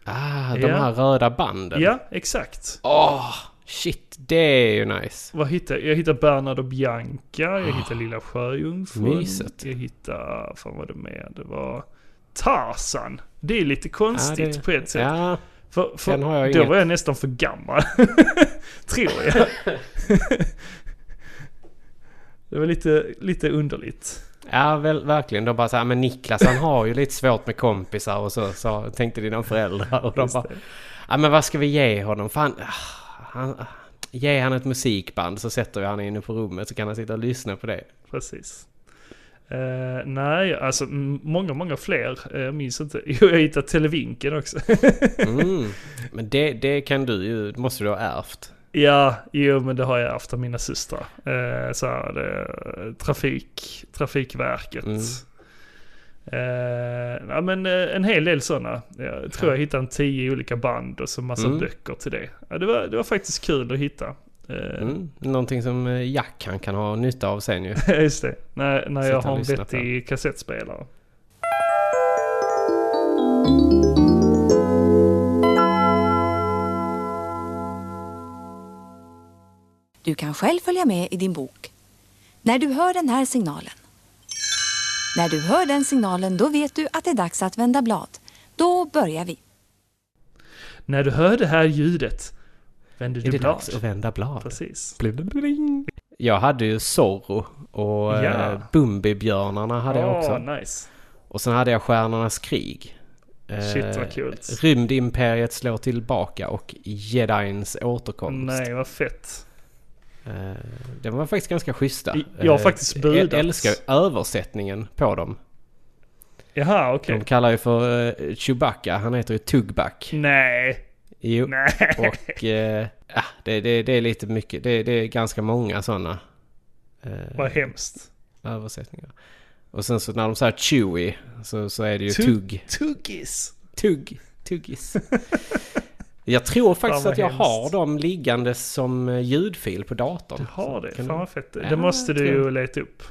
Ah, de Ja. här röda banden. Ja, exakt. Åh, shit, det är ju nice. Vad hittade jag? Jag hittade Bernard och Bianca, jag hittade Lilla Sjöjungfrun. Ah. Mysigt. Jag hittade, fan vad det med? Det var Tarzan. Det är lite konstigt det- på ett sätt. Ja, För, för då inget. var jag nästan för gammal. Tror jag. det var lite, lite underligt. ja väl, verkligen. De bara så här, men Niklas han har ju lite svårt med kompisar och så, så tänkte dina föräldrar. Och de Just bara, det. ja men vad ska vi ge honom? Fan, ah, han, ge han ett musikband så sätter vi han inne på rummet så kan han sitta och lyssna på det. Precis. Eh, nej, alltså många, många fler. Eh, jag minns inte. Jo, jag hittade Televinken också. Mm. Men det, det kan du ju, måste du ha ärvt. ja, jo men det har jag haft av mina systrar. Eh, så här, det, trafik, Trafikverket. Mm. Eh, ja, men eh, en hel del sådana. Jag tror Ja. jag hittade en tio olika band och så massa Mm. böcker till det. Ja, det, var, det var faktiskt kul att hitta. Eh, Mm. Någonting som Jack han kan ha nytta av sen ju. Just det. När, när jag har en vettig kassettspelare. Du kan själv följa med i din bok. När du hör den här signalen. När du hör den signalen då vet du att det är dags att vända blad. Då börjar vi. När du hör det här ljudet vänder Är du det blad. dags att vända blad? Precis. Jag hade ju Zorro och Ja. ja. Bumbibjörnarna hade jag också. Nice. Och sen hade jag Stjärnornas krig. Shit, vad Eh, kul. Rymdimperiet slår tillbaka och Jedins återkomst. Nej, vad fett. Eh, de var faktiskt ganska schyssta. Jag har Eh, faktiskt jag budat. älskar översättningen på dem. Jaha, okej. De kallar ju för eh, Chewbacca, han heter ju Tugback. Nej, Jo, nej. och ja, det, det, det är lite mycket, det, det är ganska många sådana Vad hemskt. översättningar. Och sen så när de säger Chewie så, så är det ju Tug- Tugg. Tuggis. Tugg. Tuggis. Jag tror faktiskt att jag hemskt. har dem liggande som eh, ljudfil på datorn. Du har det? Kan Fan vad fett. Ja, det måste jag du ju leta upp.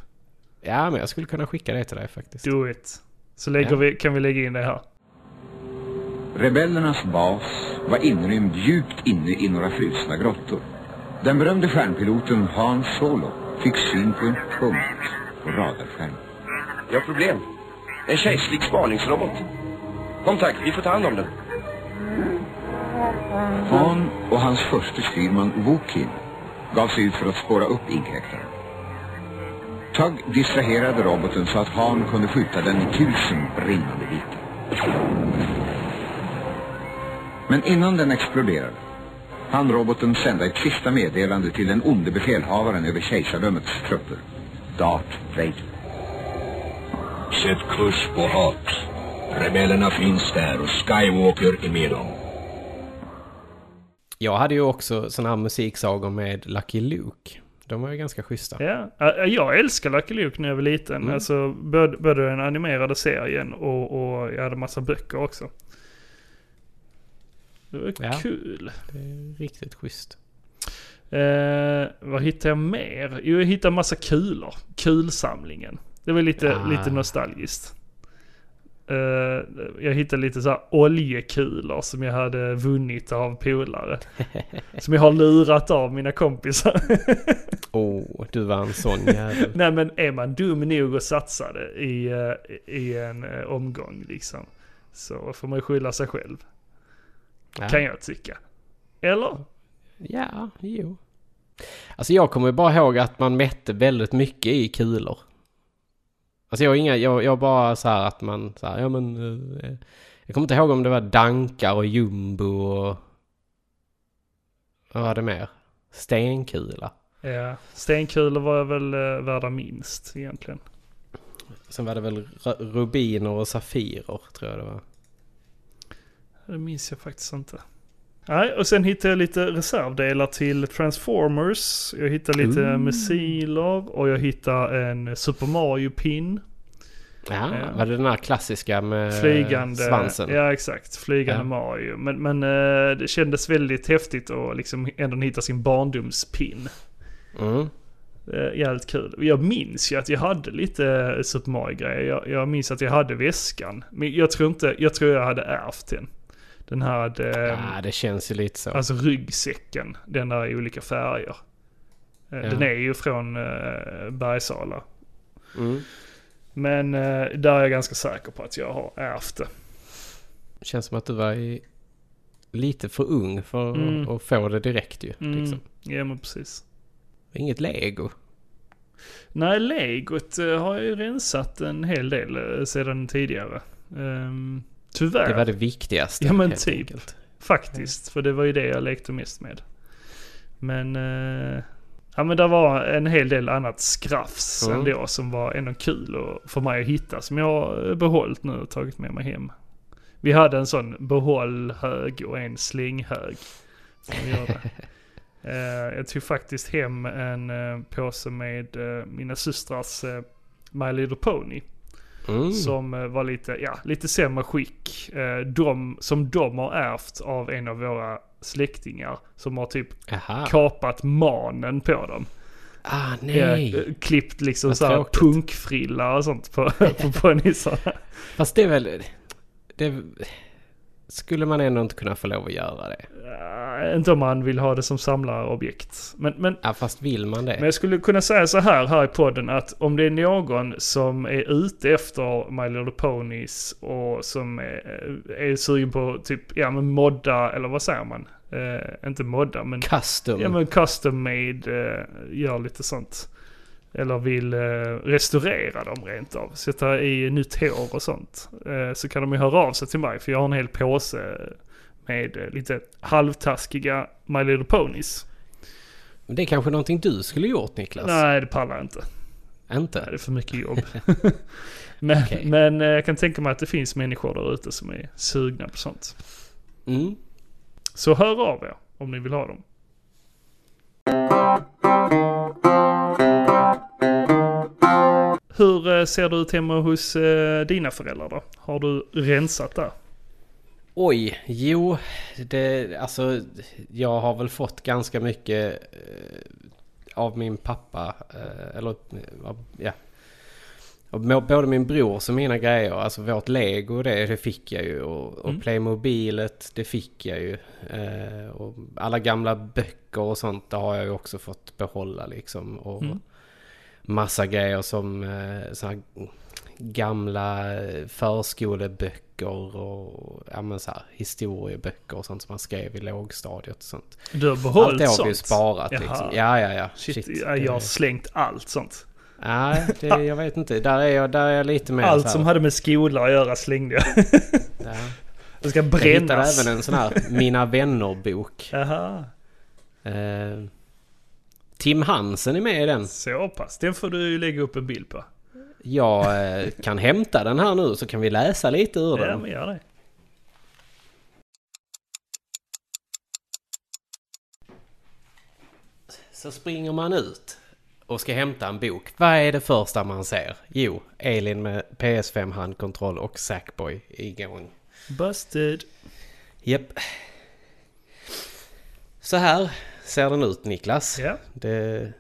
Ja, men jag skulle kunna skicka det till dig faktiskt. Do it. Så lägger Ja. vi, kan vi lägga in det här. Rebellernas bas var inrymd djupt inne i några frusna grottor. Den berömde stjärnpiloten Hans Solo fick syn på en punkt på radarskärmen. Vi har problem. En kejserlig spaningsrobot. Kom tack, vi får ta hand om den. Han och hans förste styrman Wokin gav sig ut för att spåra upp inkräktaren. Tugg distraherade roboten så att Han kunde skjuta den i tusen brinnande bitar. Men innan den exploderade hann roboten sända ett sista meddelande till den onde befälhavaren över kejsardömets trupper, Darth Vader. Sätt kurs på Hat. Rebellerna finns där och Skywalker är med dem. Jag hade ju också sådana här musiksagor med Lucky Luke. De var ju ganska schyssta. Ja, jag älskar Lucky Luke när jag var liten. Mm. Alltså både, både den animerade serien och, och jag hade massa böcker också. Det var Ja. kul. Det är riktigt schysst. Eh, vad hittade jag mer? Jo, jag hittade massa kulor. Kulsamlingen. Det var lite, Ah. lite nostalgiskt. Eh, jag hittade lite så här oljekulor som jag hade vunnit av polare. som jag har lurat av mina kompisar. Åh, oh, du var en sån jävel. Nej men är man dum nog och satsa det i, eh, i en eh, omgång liksom. Så får man ju skylla sig själv. Ja. Kan jag tycka. Eller? Ja, jo. Alltså jag kommer bara ihåg att man mätte väldigt mycket i kulor. Alltså jag har inga, jag, jag bara så här att man så här, ja men... eh, jag kommer inte ihåg om det var dankar och jumbo och... Vad var det mer? Stenkula. Ja, stenkulor var väl uh, värda minst egentligen. Sen var det väl ru- rubiner och safirer tror jag det var. Det minns jag faktiskt inte. Nej, och sen hittade jag lite reservdelar till Transformers. Jag hittade lite Ooh. missiler och jag hittade en Super Mario-pin. Ja, Ja. var det den här klassiska med Flygande. svansen? Ja, exakt. Flygande Ja. Mario. Men, men eh, det kändes väldigt häftigt att liksom ändå hitta sin barndomspin. Mm. Uh, jävligt kul. Jag minns ju att jag hade lite Super Mario-grejer. Jag, jag minns att jag hade väskan. Men jag tror inte, jag tror jag hade ärvt den. Den här, eh, Ja, det känns ju lite så. alltså ryggsäcken. Den där i olika färger. Eh, Ja. Den är ju från uh, Bergsala. Mm. Men eh, där är jag ganska säker på att jag har ärvt det. Känns som att du var i, lite för ung för Mm. att få det direkt ju. Mm. Liksom. Ja men precis. Inget lego. Nej, legot har jag ju rensat en hel del sedan tidigare. Um, tyvärr. Det var det viktigaste. Ja, men typ. enkelt. Faktiskt, för det var ju det jag lekte mest med. Men, eh, ja men det var en hel del annat skrafs Mm. ändå som var ändå kul och för mig att hitta. Som jag har behållit nu och tagit med mig hem. Vi hade en sån behållhög och en slinghög. Som vi gjorde. Eh, jag tog faktiskt hem en uh, påse med eh, mina systrars uh, My Little Pony. Mm. Som eh, var lite, ja, lite sämre skick. Eh, de, som de har ärvt av en av våra släktingar. Som har typ Aha. kapat manen på dem. Ah, Ja, nej. eh, klippt liksom Vad såhär tråkigt. punkfrilla och sånt på, på ponnysarna. Fast det är väl... Det, skulle man ändå inte kunna få lov att göra det? Ja, inte om man vill ha det som samlarobjekt. Men, men Ja, fast vill man det? Men jag skulle kunna säga så här här i podden att om det är någon som är ute efter My Little Ponies och som är, är sugen på typ, ja men modda, eller vad säger man? Eh, inte modda men, Custom. ja men custom made, eh, gör lite sånt. Eller vill eh, restaurera dem rent av. Sätta i nytt hår och sånt. Eh, så kan de ju höra av sig till mig för jag har en hel påse med eh, lite halvtaskiga My Little Ponies. Det är kanske någonting du skulle gjort Niklas? Nej, det pallar jag inte. Inte? Nej, det är för mycket jobb. men, Okej. men jag kan tänka mig att det finns människor där ute som är sugna på sånt. Mm. Så hör av er om ni vill ha dem. Hur eh, ser det ut hemma hos eh, dina föräldrar då? Har du rensat där? Oj, jo, det, alltså jag har väl fått ganska mycket eh, av min pappa, eller ja. Både min brors och mina grejer, alltså vårt lego det, det fick jag ju och, och Mm. Playmobilet det fick jag ju. Eh, och alla gamla böcker och sånt det har jag ju också fått behålla liksom. Och Mm. Massa grejer som eh, så här gamla förskoleböcker och ja, men så här, historieböcker och sånt som man skrev i lågstadiet och sånt. Du har Allt behållit det har vi ju sparat Jaha. liksom. Ja, ja, ja. Shit, Shit, ja, jag har det- slängt allt sånt. Nej, det, jag vet inte. Där är jag, där är jag lite mer Allt som hade med skola att göra slängde jag. ja. Det ska Jag hittade brännas. även en sån här Mina vänner-bok. Jaha, Eh, Tim Hansen är med i den. så pass. Den får du ju lägga upp en bild på. Jag eh, kan hämta den här nu så kan vi läsa lite ur Ja, den. men gör det. Så springer man ut och ska hämta en bok. Vad är det första man ser? Jo, Elin med PS5 handkontroll och Sackboy igång. Busted. Japp. Så här ser den ut Niklas. Ja, Det är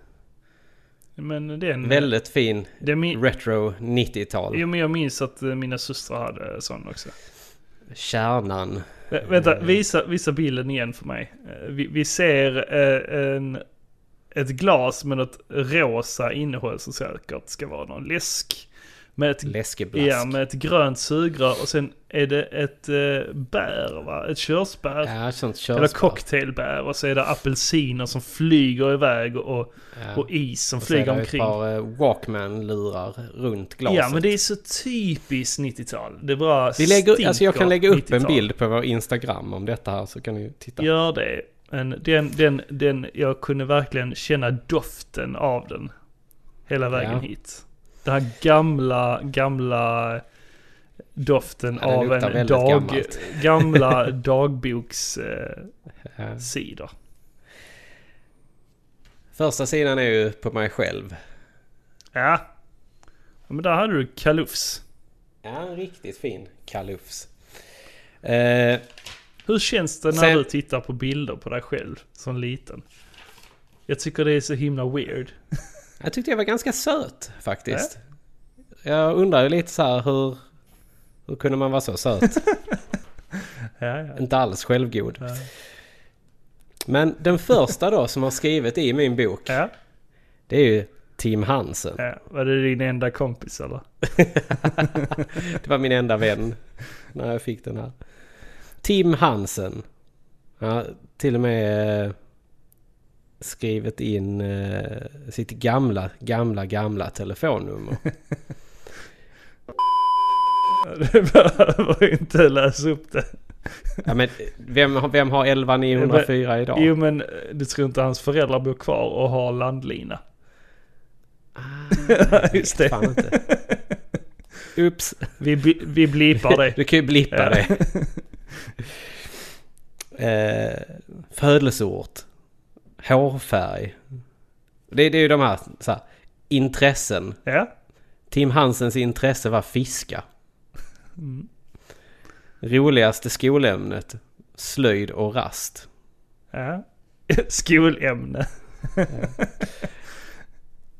men den... väldigt fin min, retro 90-tal. jo, men jag minns att eh, mina systrar hade sån också. Kärnan. Vä- Vänta, visa, visa bilden igen för mig. Eh, Vi, vi ser eh, en, ett glas med något rosa innehåll som säkert ska vara någon läsk. Med ett, Läskeblask. ja, med ett grönt sugrör och sen är det ett eh, bär va? Ett körsbär. Ja, sånt Eller körsbär. cocktailbär och så är det apelsiner som flyger iväg och, Ja. och is som Och så är flyger det omkring. ett par eh, Walkman-lurar runt glaset. Ja men det är så typiskt 90-tal. Det bara Vi lägger, alltså jag kan lägga upp en 90-tal. bild på vår Instagram om detta här så kan ni titta. Gör det. Men den, den, den, jag kunde verkligen känna doften av den. Hela vägen Ja. hit. Den här gamla, gamla doften Ja, av en dag, gamla dagbokssidor. Ja. Eh. Första sidan är ju på mig själv. ja. ja. Men där hade du kalufs. Ja, en riktigt fin kalufs. Eh, Hur känns det när Sen- du tittar på bilder på dig själv som liten? Jag tycker det är så himla weird. jag tyckte jag var ganska söt faktiskt. Jag undrar ju lite så här hur... Hur kunde man vara så söt? Ja, ja. Inte alls självgod. Ja. Men den första då som har skrivit i min bok. Det är ju Tim Hansen. Var det din enda kompis eller? Det var min enda vän när jag fick den här. Tim Hansen. Ja, till och med eh, skrivit in eh, sitt gamla, gamla, gamla telefonnummer. Du behöver inte läsa upp det. Ja, men vem, har- vem har 11904 idag? Jo men eh, du tror inte hans föräldrar bor kvar och har landlina? Just det. Fan inte. Ups. Vi, vi blipar det. Du kan ju blippa Ja. det. eh, födelseort. Hårfärg. Det, det är ju de här, så här intressen. Ja. Tim Hansens intresse var fiska. Mm. Roligaste skolämnet. Slöjd och rast. ja. Skolämne.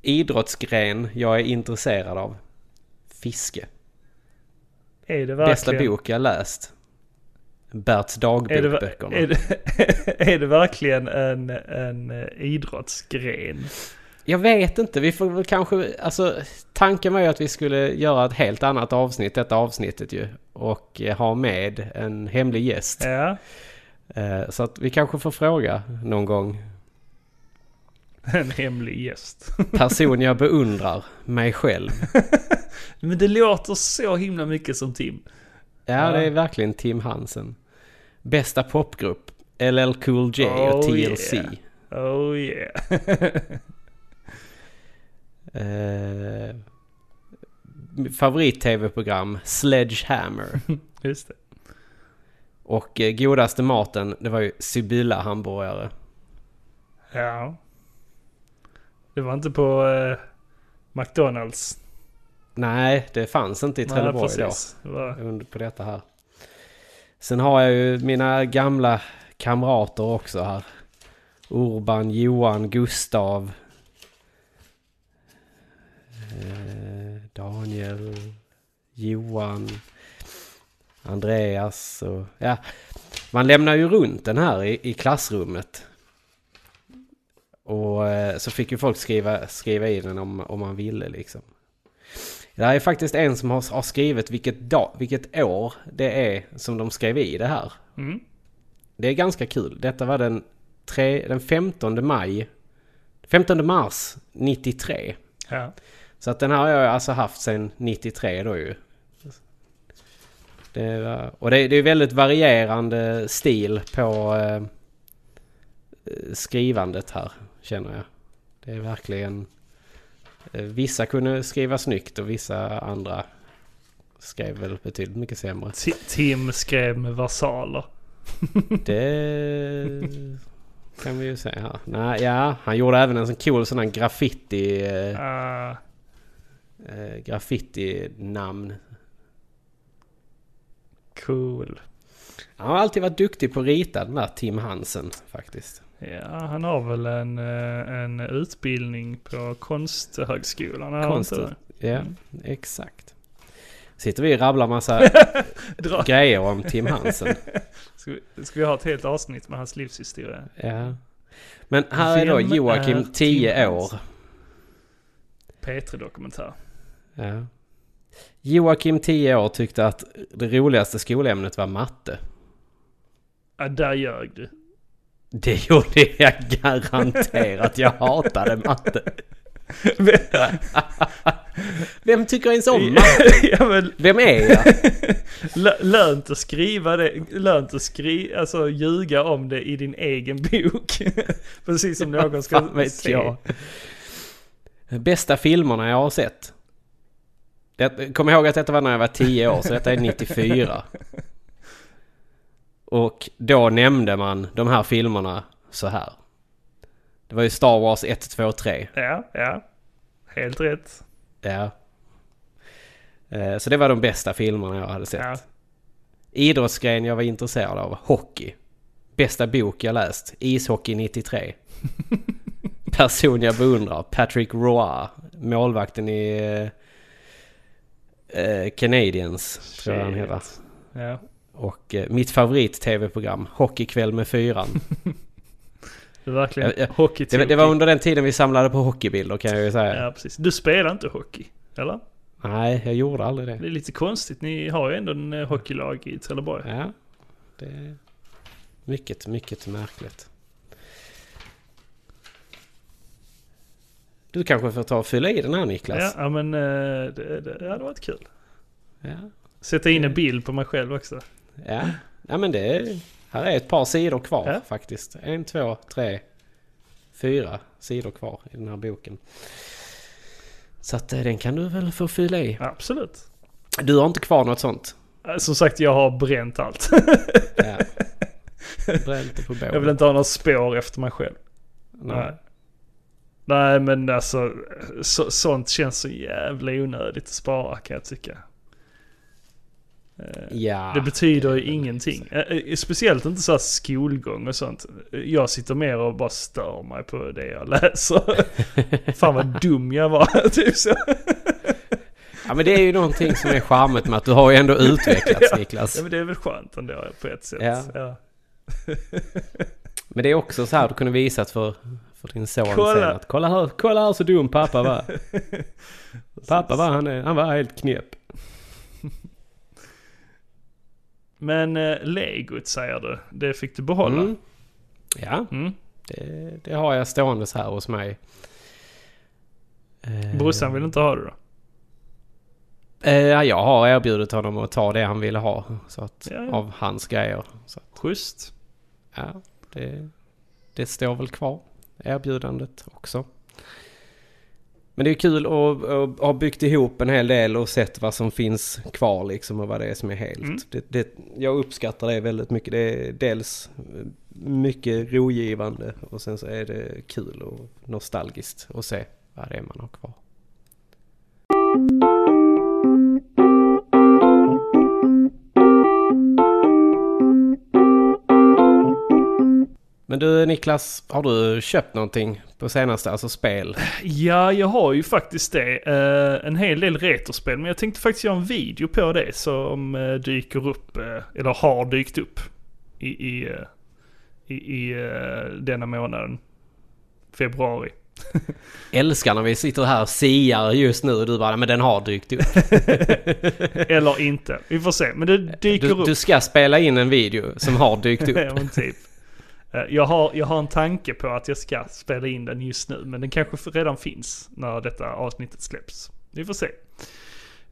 Idrottsgren jag är intresserad av. Fiske. Är det Bästa verkligen... bok jag läst. Berts Är dagbokböckerna. är, det, är det verkligen en, en idrottsgren? Jag vet inte, vi får väl kanske... Alltså tanken var ju att vi skulle göra ett helt annat avsnitt, detta avsnittet ju. Och eh, ha med en hemlig gäst. Ja. Eh, Så att vi kanske får fråga någon gång. En hemlig gäst. Person jag beundrar, mig själv. Men det låter så himla mycket som Tim. Ja, det är verkligen Tim Hansen. Bästa popgrupp, LL Cool J Oh, och TLC. yeah. Oh yeah. Eh, Favorit-tv-program Sledgehammer. Just det. Och eh, godaste maten, det var ju Sibylla hamburgare. Ja. Det var inte på eh, McDonalds. Nej, det fanns inte i Trelleborg då. precis. Var, under på detta här. Sen har jag ju mina gamla kamrater också här. Urban, Johan, Gustav. Eh, Daniel, Johan, Andreas och ja. Man lämnar ju runt den här i, i klassrummet. Och eh, så fick ju folk skriva, skriva i den om, om man ville liksom. Det här är faktiskt en som har, har skrivit vilket, dag, vilket år det är som de skrev i det här. mm. Det är ganska kul. Detta var den, tre, den 15 maj. 15 mars 93. Ja. Så att den här har jag alltså haft sedan 93 då ju. Det var, och det, det är väldigt varierande stil på eh, skrivandet här känner jag. Det är verkligen... Eh, vissa kunde skriva snyggt och vissa andra skrev väl betydligt mycket sämre. Ti- Tim skrev med versaler. Det kan vi ju säga. Nej, ja, han gjorde även en sån cool sån här graffiti... Ah, eh, graffiti-namn. cool. Han har alltid varit duktig på att rita den där Tim Hansen faktiskt. Ja, han har väl en, eh, en utbildning på Konsthögskolan. Konst. Ja, Mm. exakt. Sitter vi och rabblar massa grejer om Tim Hansen. Ska vi, ska vi ha ett helt avsnitt med hans livshistoria? Ja. Men här är då Vem är Joakim, 10 Tim år. Hansen? P3-dokumentär. Ja. Joakim, 10 år, tyckte att det roligaste skolämnet var matte. Ja, där ljög du. Det gjorde jag garanterat. Jag hatade matte. Vem tycker ens om matte? ja, men Vem är jag? lö- lönt att skriva det, lönt att skriva, alltså ljuga om det i din egen bok. Precis som någon ska vet se. jag. Bästa filmerna jag har sett. Det, kom ihåg att detta var när jag var 10 år, så detta är 94. Och då nämnde man de här filmerna så här. Det var ju Star Wars 1, 2, 3. Ja, ja. Helt rätt. Ja. Eh, Så det var de bästa filmerna jag hade sett. Ja. Idrottsgren jag var intresserad av, hockey. Bästa bok jag läst, Ishockey 93. Person jag beundrar, Patrick Roy, målvakten i eh, Canadiens, tror jag han Shit. heter. Ja. Och eh, mitt favorit-tv-program, Hockeykväll med fyran. Det är verkligen Ja, ja. hockey Det, var- det var under den tiden vi samlade på hockeybilder kan jag ju säga. Ja, precis. Du spelar inte hockey, eller? Nej, jag gjorde aldrig det. Det är lite konstigt. Ni har ju ändå en eh, hockeylag i Trelleborg. Ja, det är mycket, mycket märkligt. Du kanske får ta och fylla i den här Niklas. ja men eh, det, det hade varit kul. Ja, Sätta in en bild på mig själv också. ja. ja men det är, här är ett par sidor kvar Ja. faktiskt. En, två, tre, fyra sidor kvar i den här boken. Så att eh, den kan du väl få fylla i. Absolut. Du har inte kvar något sånt? Eh, Som sagt, jag har bränt allt. Ja. Bränn inte på Jag vill inte ha några spår efter mig själv. Nej. Nej men alltså, så, sånt känns så jävla onödigt att spara kan jag tycka. Eh, Ja. Det betyder ju ingenting. Eh, eh, Speciellt inte så här skolgång och sånt. Jag sitter mer och bara stör mig på det jag läser. Fan vad dum jag var. typ så. Ja men det är ju någonting som är charmet med att du har ju ändå utvecklats Niklas. Ja men det är väl skönt ändå på ett sätt. Ja. Ja. Men det är också så här du kunde visat för, för din son Kolla. sen att kolla här, kolla här så dum pappa var. pappa var han, han var helt knäpp. Men eh, legot säger du, det fick du behålla. Mm. Ja, Mm. det, det har jag ståendes här hos mig. Eh, Brorsan vill inte ha det då? Eh, ja, jag har erbjudit honom att ta det han ville ha. Så att, Ja, ja. Av hans grejer. Så att, Schysst. ja, det, det står väl kvar. Erbjudandet också. Men det är kul att, ha byggt ihop en hel del och sett vad som finns kvar liksom och vad det är som är helt. Mm. Det, det, jag uppskattar det väldigt mycket. Det är dels mycket rogivande och sen så är det kul och nostalgiskt att se vad det är man har kvar. Men du Niklas, har du köpt någonting på senaste, alltså spel? Ja, jag har ju faktiskt det. Eh, en hel del retrospel. Men jag tänkte faktiskt göra en video på det som eh, dyker upp, eh, eller har dykt upp i, i, eh, i, i eh, denna månaden. Februari. Älskar när vi sitter här och siar just nu och du bara, men den har dykt upp. Eller inte. Vi får se. Men det dyker Du, upp. du ska spela in en video som har dykt upp. Ja, men typ. Eh, Jag har, jag har en tanke på att jag ska spela in den just nu, men den kanske redan finns när detta avsnittet släpps. Vi får se.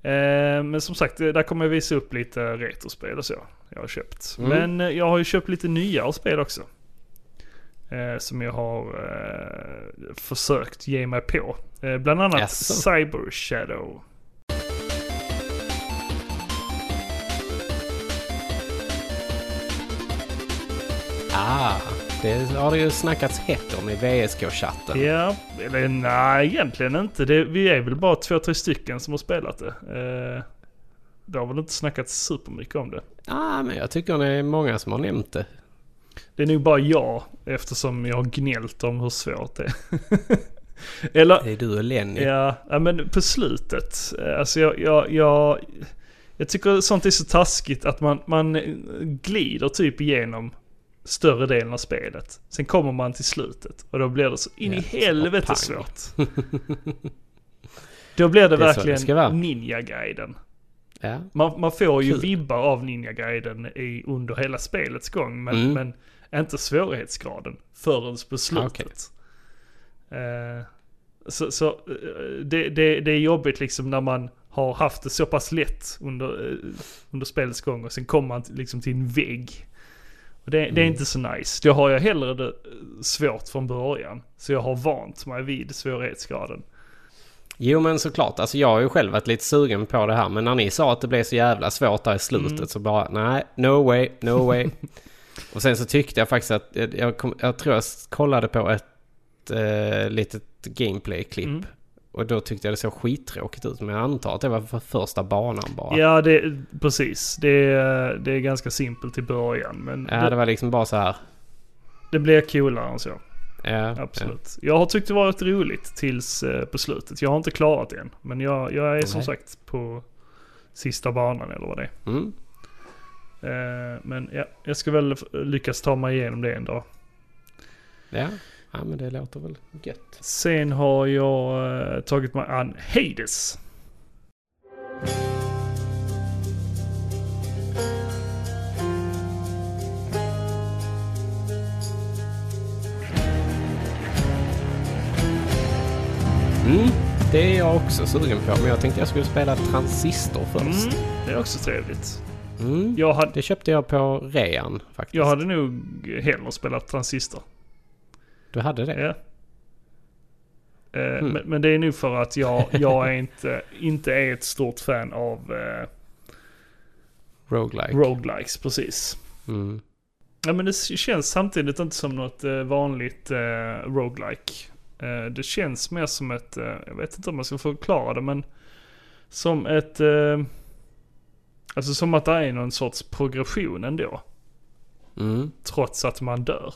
Eh, Men som sagt, eh, där kommer jag visa upp lite retrospel och så jag har köpt. Mm. Men jag har ju köpt lite nyare spel också. Som jag har försökt ge mig på. Bland annat Jaså? Cyber Shadow. Ah, det har det ju snackats hett om i VSK-chatten. Ja, eller nej egentligen inte. Det, vi är väl bara två, tre stycken som har spelat det. Eh, det har väl inte snackats supermycket om det. Ah, men jag tycker det är många som har nämnt det. Det är nog bara jag eftersom jag har gnällt om hur svårt det är. eller, Det är du och Lenny. ja, ja, men på slutet. eh, Alltså jag, jag, jag, jag tycker sånt är så taskigt att man, man glider typ igenom större delen av spelet. Sen kommer man till slutet och då blir det så in Ja, i helvete svårt. Då blir det, Det verkligen vara. Ninja-guiden. Ja. Man, man får ju Kul. vibbar av Ninja-guiden i, under hela spelets gång, men, Mm. men inte svårighetsgraden förrän på slutet. Okej. Eh, så så eh, det, det, det är jobbigt liksom när man har haft det så pass lätt under, eh, under spelets gång och sen kommer man liksom till en vägg. Det, det är Mm. inte så nice. Då har jag hellre det eh, svårt från början. Så jag har vant mig vid svårighetsgraden. Jo men såklart, alltså jag har ju själv varit lite sugen på det här. Men när ni sa att det blev så jävla svårt där i slutet Mm. så bara nej, no way, no way. och sen så tyckte jag faktiskt att, jag, jag, kom, jag tror jag kollade på ett eh, litet gameplay-klipp. Mm. Och då tyckte jag det såg skittråkigt ut. Men jag antar att det var för första banan bara. Ja, det, precis. Det, är- det är ganska simpelt i början. Men Ja, det, det var liksom bara så här. det blir coolare än så. Ja, Absolut. Jag har tyckt det varit roligt tills eh, på slutet. Jag har inte klarat det än. Men jag, jag är som Nej. sagt på sista banan eller vad det är. Ja. Mm. Eh, men ja, jag ska väl lyckas ta mig igenom det en dag. Ja. Ja, men det låter väl gött. Sen har jag eh, tagit mig an Hades. Mm. Det är jag också sugen på. Men jag tänkte jag skulle spela Transistor först. Mm, det är också trevligt. Mm. Hade, Det köpte jag på rean faktiskt. jag hade nog hellre spelat Transistor. Du hade det? Ja. Eh, Hmm. men, men det är nog för att jag, jag är inte, inte är ett stort fan av eh, Roguelike. roguelikes, precis. mm. Ja, men det känns samtidigt inte som något eh, vanligt eh, roguelike. Eh, det känns mer som ett, jag vet inte om man ska förklara det, men som ett, alltså som att det är någon sorts progression ändå. Mm. Trots att man dör.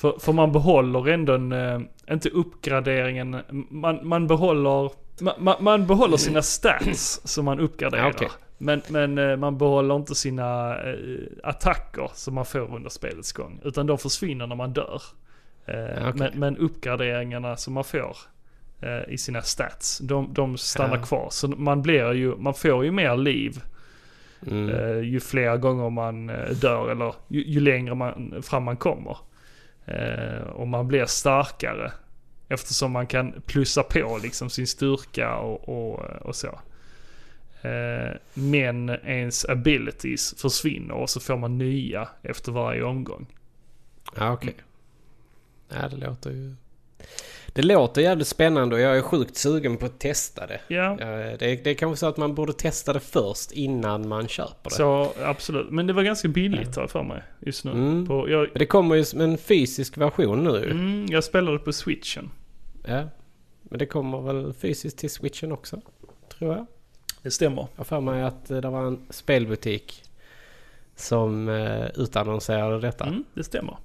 För, för man behåller ändå en, eh, inte uppgraderingen, man, man behåller, man, man, behåller sina stats som man uppgraderar. Okej. Men, men eh, man behåller inte sina eh, attacker som man får under spelets gång. Utan de försvinner när man dör. Eh, okej. men, men uppgraderingarna som man får i sina stats, de, de stannar Ja. kvar. Så man blir ju, man får ju mer liv Mm. Ju fler gånger man dör eller ju, ju längre man, fram man kommer. Eh, och man blir starkare. Eftersom man kan plussa på liksom sin styrka och, och, och så. Eh, men ens abilities försvinner och så får man nya efter varje omgång. Ja, okej. Ja, det låter ju... Det låter jävligt spännande och jag är sjukt sugen på att testa det. Ja, Ja, det, det är kanske så att man borde testa det först innan man köper det. så absolut. Men det var ganska billigt har jag för mig just nu. Mm. På, jag, det kommer ju som en fysisk version nu mm, jag spelade på switchen. Ja. Men det kommer väl fysiskt till switchen också? Tror jag. Det stämmer. Jag för mig att eh, det var en spelbutik som eh, utannonserade detta. Mm, det stämmer.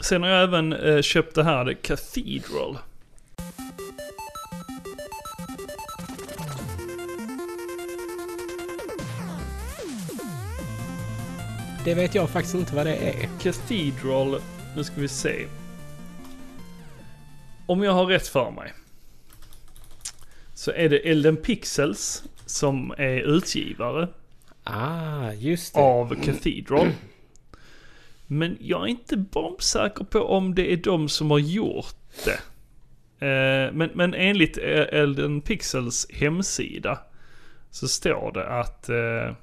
Sen har jag även eh, köpt det här, The Cathedral. Det vet jag faktiskt inte vad det är. Cathedral, nu ska vi se. Om jag har rätt för mig. Så är det Elden Pixels som är utgivare Ah, just det. av Cathedral. Men jag är inte bombsäker på om det är de som har gjort det. Eh, Men, men enligt Elden Pixels hemsida så står det att... eh,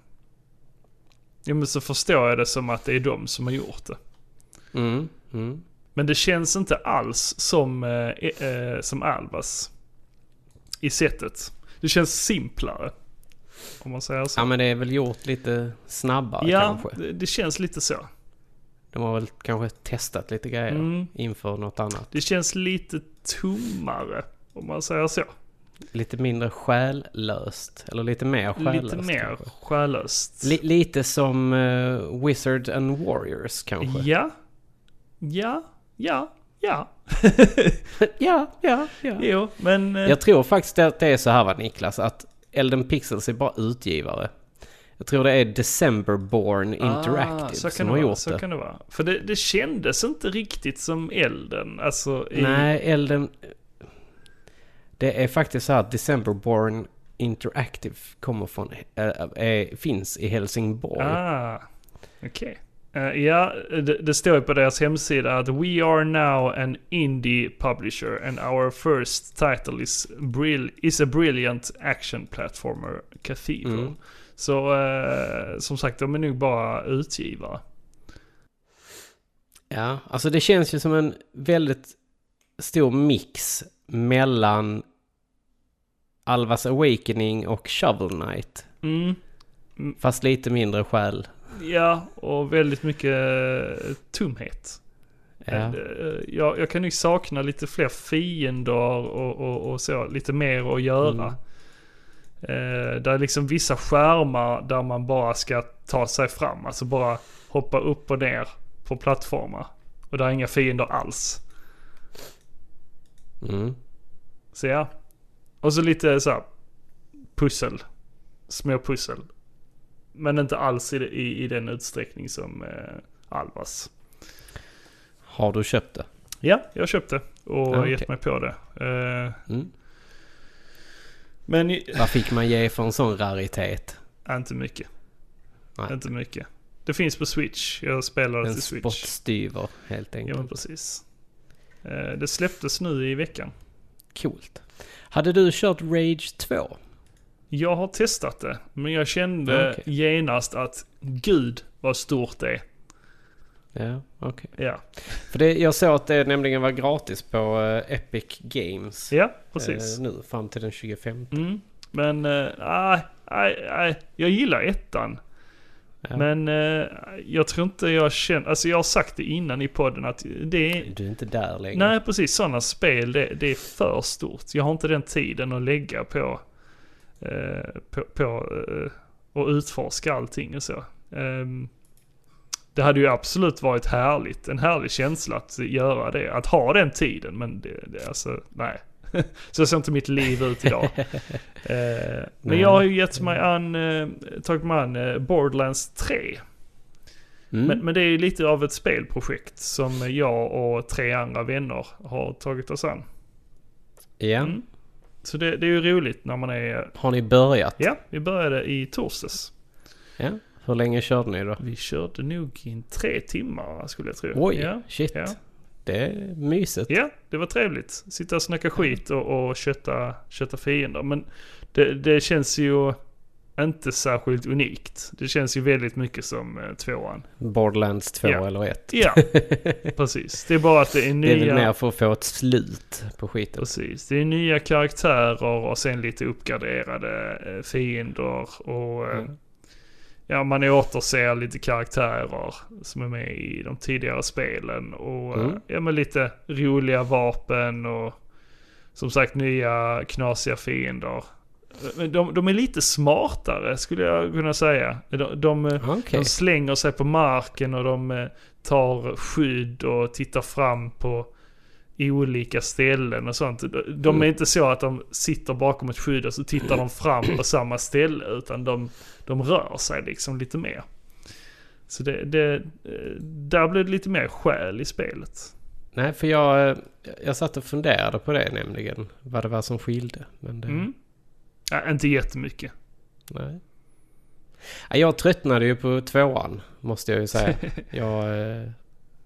Ja men så förstår jag det som att det är de som har gjort det. Mm, mm. Men det känns inte alls som, eh, eh, som Albas. I sättet. Det känns simplare. Om man säger så. Ja men det är väl gjort lite snabbare ja, kanske. det, det känns lite så. De har väl kanske testat lite grejer Mm. inför något annat. Det känns lite tommare. Om man säger så. Lite mindre själlöst. Eller lite mer själlöst. Lite mer kanske. själlöst. Li- lite som uh, Wizard and Warriors kanske. Ja. Ja. Ja. Ja. ja, ja, ja. Jo, men... eh, Jag tror faktiskt att det är så här va Niklas, att Elden Pixels är bara utgivare. Jag tror det är Decemberborn Interactive ah, så som har vara, gjort så det. kan det vara. För det, det kändes inte riktigt som elden. Alltså i... Nej, Elden... Det är faktiskt så att Decemberborn Interactive kommer från, äh, är, finns i Helsingborg. Ah, okej. Eh, ja, det, det står ju på deras hemsida att We are now an indie publisher and our first title is, brill is a brilliant action platformer, Cathedral. Mm. Så eh, som sagt, de är nog bara utgivare. Ja, alltså det känns ju som en väldigt stor mix mellan Alvas Awakening och Shovel Knight. Mm. Fast lite mindre själ. Ja, och väldigt mycket eh, tomhet. Ja. Eh, Jag, jag kan nog sakna lite fler fiender och, och, och så, lite mer att göra. Mm. Eh, där är liksom vissa skärmar där man bara ska ta sig fram, alltså bara hoppa upp och ner på plattformar. Och där är inga fiender alls. Mm. Så ja. Och så lite så här pussel. Små pussel. Men inte alls i, i, i den utsträckning som eh, Albas. Har du köpt det? Ja, jag köpte och okej. gett mig på det. Eh, Mm. Men Vad fick man ge för en sån raritet? inte mycket. Nej. Inte mycket. Det finns på Switch. Jag spelar det En till Switch. spottstyver helt Ja, enkelt. precis. Eh, det släpptes nu i veckan. Coolt. Hade du kört Rage 2? Jag har testat det, men jag kände Ja, okej. genast att gud vad stort det är. Ja, okej. Ja, För det, jag såg att det nämligen var gratis på eh, Epic Games. ja precis. eh, nu fram till den 25. Mm. Men, eh, nej, nej, nej, jag gillar ettan. Ja. Men eh, jag tror inte jag känner, alltså jag har sagt det innan i podden att det är, Du är inte där längre. nej precis sådana spel det, det är för stort. Jag har inte den tiden att lägga på, eh, på, på eh, och utforska allting och så. Ehm, det hade ju absolut varit härligt, en härlig känsla att göra det, att ha den tiden men det, det alltså, nej. Så ser inte mitt liv ut idag. Eh, men jag har ju gett mig an, eh, tagit mig an eh, Borderlands 3. Mm. Men, men det är ju lite av ett spelprojekt som jag och tre andra vänner har tagit oss an. ja. Mm. Så det, det är ju roligt när man är... Har ni börjat? Ja, vi började i torsdags. Ja. Hur länge körde ni då? Vi körde nog in tre timmar skulle jag tro. Oj, ja, shit. Ja. Det är mysigt. ja, det var trevligt. Sitta och snacka skit och, och kötta, kötta fiender. Men det, det känns ju... inte särskilt unikt. Det känns ju väldigt mycket som eh, tvåan. Borderlands 2 Ja. eller 1. Ja, precis. Det är bara att det är Det är nya... väl mer för att få ett slut på skiten. Precis. Det är nya karaktärer och sen lite uppgraderade eh, fiender och... eh, Mm. Ja, man återser lite karaktärer som är med i de tidigare spelen och eh, Mm. ja, men lite roliga vapen och som sagt nya knasiga fiender. Men de, de är lite smartare skulle jag kunna säga. De, de, eh, Okej. de slänger sig på marken och de eh, tar skydd och tittar fram på olika ställen och sånt. De- De är Mm. inte så att de sitter bakom ett skydd och så tittar de fram på samma ställe utan de, de rör sig liksom lite mer. Så det, det, eh, där blir det lite mer själ i spelet. Nej, för jag, eh, jag satt och funderade på det nämligen. Vad det var som skilde. Men det, Mm. Ja, inte jättemycket. nej. Ja, Jag tröttnade ju på tvåan, måste jag ju säga. jag, eh,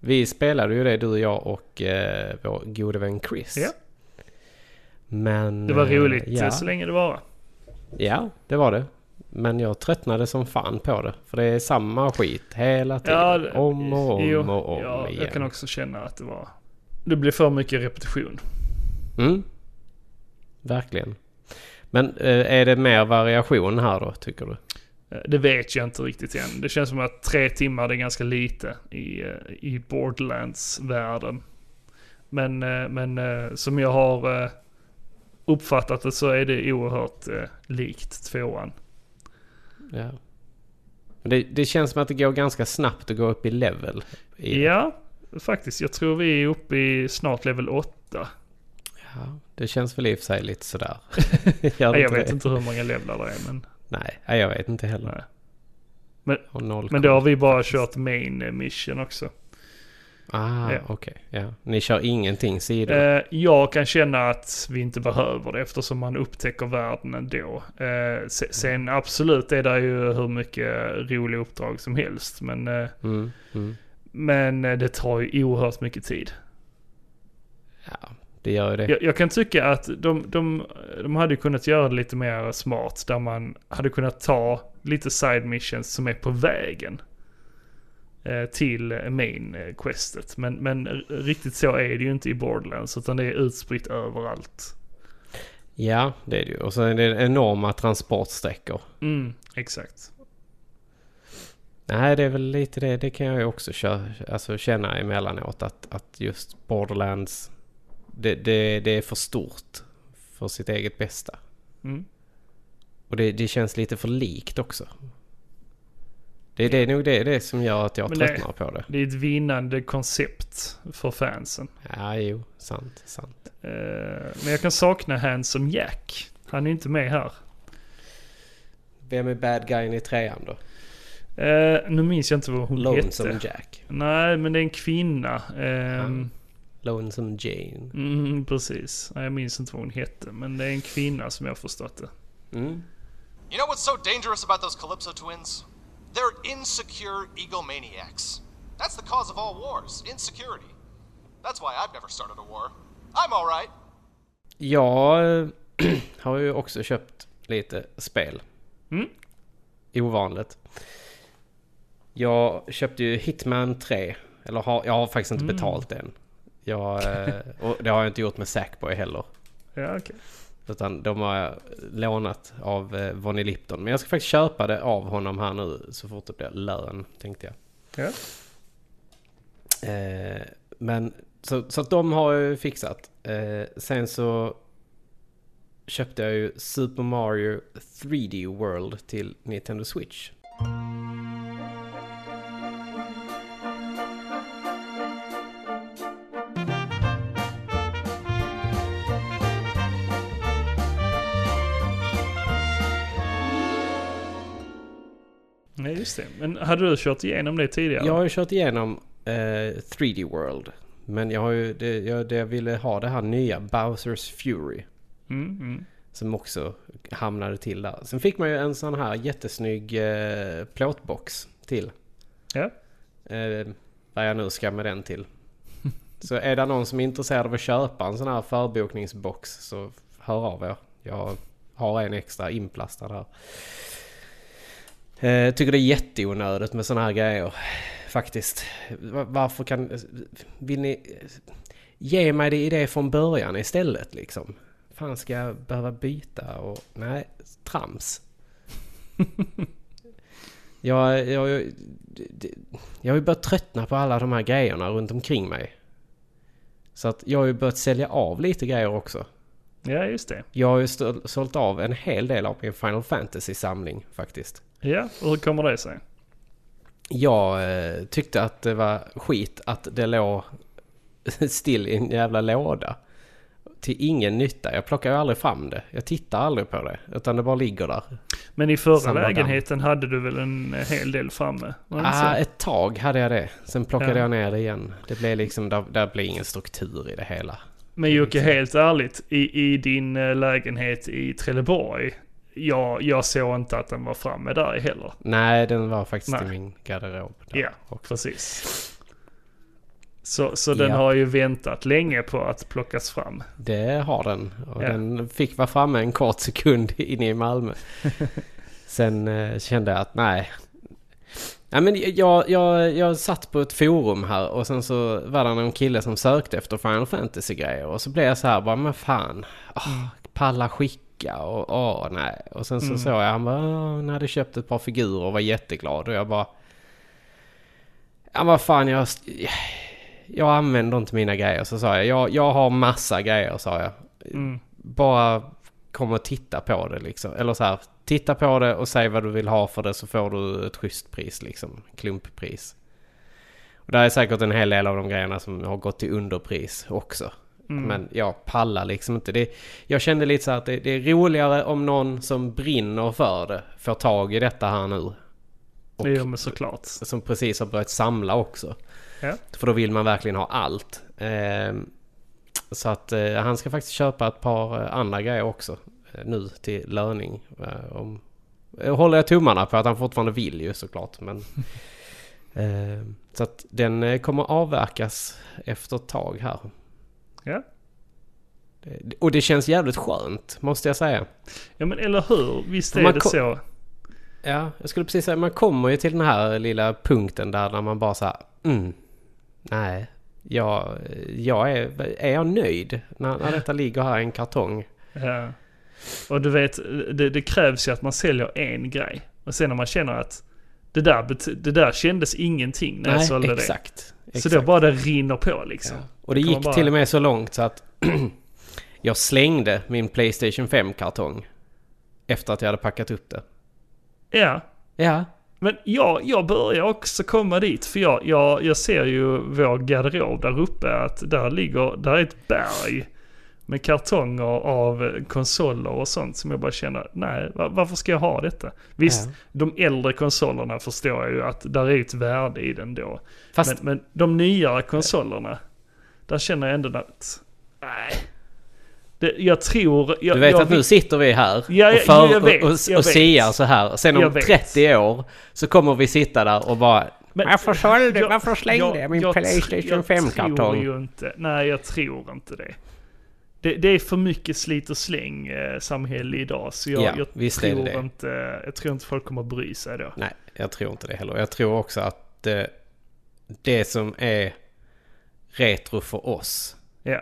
vi spelade ju det, du och jag och eh, vår gode vän Chris. Ja. Men... Det var roligt Ja, eh, så länge det var. ja, det var det. Men jag tröttnade som fan på det. För det är samma skit hela tiden. Ja, det- om och om jo, och om ja, igen. Jag kan också känna att det var... Det blev för mycket repetition. Mm. Verkligen. Men eh, är det mer variation här då, tycker du? Eh, Det vet jag inte riktigt än. Det känns som att tre timmar är ganska lite i, eh, i Borderlands-världen. Men, eh, men som jag har uppfattat det så är det oerhört likt tvåan. Ja. Det, det känns som att det går ganska snabbt att gå upp i level. I, Ja, faktiskt. Jag tror vi är uppe i snart level 8. ja. Det känns väl i och för sig lite sådär. Jag vet inte hur många levlar det är, men, Nej, jag vet inte heller. Men- men då har vi bara kört main mission också. Ah, Ja. okej. Ja. Ni kör ingenting sidor? Eh, jag kan känna att vi inte behöver det eftersom man upptäcker världen ändå. Eh, se- sen absolut är det ju hur mycket roliga uppdrag som helst. Men, eh, Mm, mm. men eh, det tar ju oerhört mycket tid. Det gör det. Jag, jag kan tycka att de, de, de hade kunnat göra det lite mer smart. Där man hade kunnat ta lite side missions som är på vägen. eh, Till main eh, questet. Men, men riktigt så är det ju inte i Borderlands. Utan det är utspritt överallt. Ja, det är det ju. Och så är det enorma transportsträckor. Mm, exakt. Nej, det är väl lite det. Det kan jag ju också kö- alltså känna emellanåt. Att, att just Borderlands, det, det, det är för stort för sitt eget bästa. Mm. Och det, det känns lite för likt också. Det är, nog det, det som gör att jag Men tröttnar på det. Det är ett vinnande koncept för fansen. Ja, jo, sant, sant. Eh, men jag kan sakna Handsome Jack. Han är inte med här. Vem är bad guyen i trean då? Eh, nu minns jag inte vad hon Lonesome hette. Jack. Nej, men det är en kvinna. Ehm, Lonesome Jane. mm, precis. Jag minns inte vad hon hette. Men det är en kvinna som jag har förstått det. Mm. You know what's so dangerous about those Calypso twins? They're insecure egomaniacs. That's the cause of all wars insecurity. That's why I've never started a war. I'm alright. Jag har ju också köpt lite spel. Mm. Ovanligt. Jag köpte ju Hitman 3. Eller har, jag har faktiskt inte betalt än. Jag, eh, och det har jag inte gjort med Sackboy heller. Ja, okej. Utan de har jag lånat av eh, Vonnie Lipton. Men jag ska faktiskt köpa det av honom här nu så fort det blir lön, tänkte jag. Ja. Eh, men så, så att de har jag ju fixat. Eh, sen så köpte jag ju Super Mario 3D World till Nintendo Switch. Nej, just det. Men hade du kört igenom det tidigare? Jag har ju kört igenom eh, 3D World. Men jag har ju, det, jag, det jag ville ha det här nya Bowsers Fury. Mm, mm. Som också hamnade till där. Sen fick man ju en sån här jättesnygg eh, plåtbox till. Ja. Eh, vad jag nu ska med den till. Så är det någon som är intresserad av att köpa en sån här förbokningsbox så hör av er. Jag har en extra inplastad här. Eh, tycker det är jätteonödigt med sådana här grejer. Faktiskt. Va- Varför kan... Vill ni... Ge mig det i det från början istället liksom. Fan ska jag behöva byta och... Nej, trams. jag, jag, det- jag har ju börjat tröttna på alla de här grejerna runt omkring mig. Så att jag har ju börjat sälja av lite grejer också. Ja, just det. Jag har ju sålt av en hel del av min Final Fantasy-samling faktiskt. Ja, och hur kommer det sig? Jag eh, tyckte att det var skit att det låg still i en jävla låda. Till ingen nytta. Jag plockar ju aldrig fram det. Jag tittar aldrig på det. Utan det bara ligger där. Men i förra damm. lägenheten hade du väl en hel del framme? Ah, ett tag hade jag det. Sen plockade Ja. jag ner det igen. Det blev liksom, där, där blev ingen struktur i det hela. Men Jocke, helt ärligt, i, i din eh, lägenhet i Trelleborg, jag, jag såg inte att den var framme där heller. Nej, den var faktiskt Nej. i min garderob. Ja, också. precis. Så, så den Ja. har ju väntat länge på att plockas fram. Det har den. Och Ja. den fick vara framme en kort sekund inne i Malmö. Sen eh, kände jag att nej. Ja, men jag, jag, jag satt på ett forum här och sen så var det någon kille som sökte efter Final Fantasy-grejer. Och så blev jag så här bara, men fan. åh, palla skicka och åh nej. Och sen så Mm. såg jag, han bara, han hade köpt ett par figurer och var jätteglad. Och jag bara, ja vad fan jag... Jag använder inte mina grejer, så sa jag. Jag, jag har massa grejer, sa jag. Mm. Bara kom och titta på det liksom. Eller så här, titta på det och säg vad du vill ha för det så får du ett schysst pris liksom. Klumppris. Och där är säkert en hel del av de grejerna som har gått till underpris också. Mm. Men jag pallar liksom inte. Det, jag kände lite så här att det, det är roligare om någon som brinner för det får tag i detta här nu. Och Jo, men såklart. som precis har börjat samla också. Ja. För då vill man verkligen ha allt. Ehm, så att eh, han ska faktiskt köpa ett par eh, andra grejer också. eh, nu till löning. Eh, om, eh, håller jag tummarna på att han fortfarande vill ju såklart. Men, Ehm, så att den eh, kommer avverkas efter ett tag här. Ja. Och det känns jävligt skönt måste jag säga. ja, men eller hur? Visst är det så. Ja, jag skulle precis säga, man kommer ju till den här lilla punkten där, där man bara så här, mm, nej, jag, jag är, är jag nöjd när, när detta ligger här i en kartong? Ja. Och du vet, det, det krävs ju att man säljer en grej. Och sen när man känner att det där, det där kändes ingenting när jag nej, sålde exakt. det. exakt. Så då bara det rinner på liksom. ja. Och det gick bara- till och med så långt så att jag slängde min Playstation 5-kartong efter att jag hade packat upp det. Ja. Ja, Men jag, jag börjar också komma dit. För jag, jag, jag ser ju vår garderob där uppe. Att där ligger, där är ett berg. Med kartonger av konsoler och sånt som jag bara känner, nej va- varför ska jag ha detta? Visst, Ja. de äldre konsolerna förstår jag ju att där är ett värde i den då. fast Men, men de nyare konsolerna, där känner jag ändå att, nej. Det, jag tror... Jag, Du vet jag, att nu sitter vi här Ja, och, för, jag vet, och, och, och siar så här. Sen om Jag vet. 30 år så kommer vi sitta där och bara Men- Varför sålde, Jag- varför slängde jag, min Playstation jag tror 5-kartong? ju inte, nej jag tror inte det. Det, det är för mycket slit och släng eh, samhälle idag. Så jag, Ja, jag, är det tror det. inte, jag tror inte folk kommer att bry sig då. Nej, jag tror inte det heller. Jag tror också att eh, det som är retro för oss, Ja.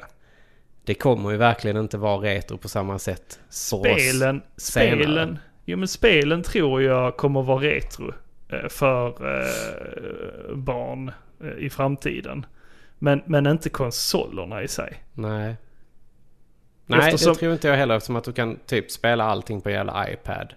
det kommer ju verkligen inte vara retro på samma sätt för oss. Spelen, senare. spelen, jo men spelen tror jag kommer vara retro eh, för eh, barn eh, i framtiden. Men, men inte konsolerna i sig. Nej. Nej, Eftersom- det tror inte jag heller eftersom att du kan typ spela allting på jävla iPad.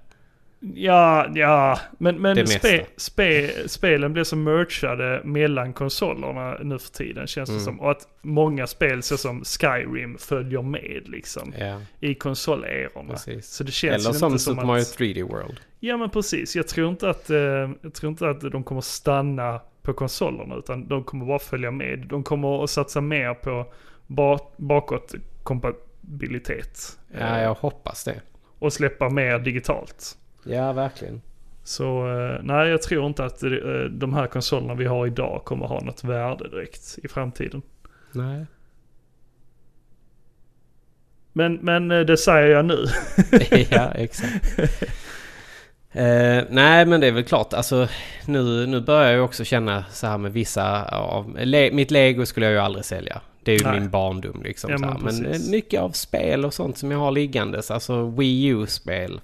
Ja, ja, men, men spe, spe, spelen blir så merchade mellan konsolerna nu för tiden känns det Mm. som. Och att många spel så som Skyrim följer med liksom Ja, i konsolerorna. Så det känns Eller som inte som Super Mario att... 3D World. Ja men precis, jag tror inte att, eh, jag tror inte att de kommer stanna på konsolerna utan de kommer bara följa med. De kommer att satsa mer på ba, bakåtkompatibilitet. Ja, eh, jag hoppas det. Och släppa mer digitalt. Ja, verkligen. Så eh, nej, jag tror inte att eh, de här konsolerna vi har idag kommer ha något värde direkt i framtiden. Nej. Men, men eh, det säger jag nu. ja, exakt. Eh, nej men det är väl klart, alltså nu, nu börjar jag också känna så här med vissa av... Le, mitt lego skulle jag ju aldrig sälja. Det är ju Nej. min barndom liksom. Ja, men Men, mycket av spel och sånt som jag har liggandes, alltså Wii U-spel.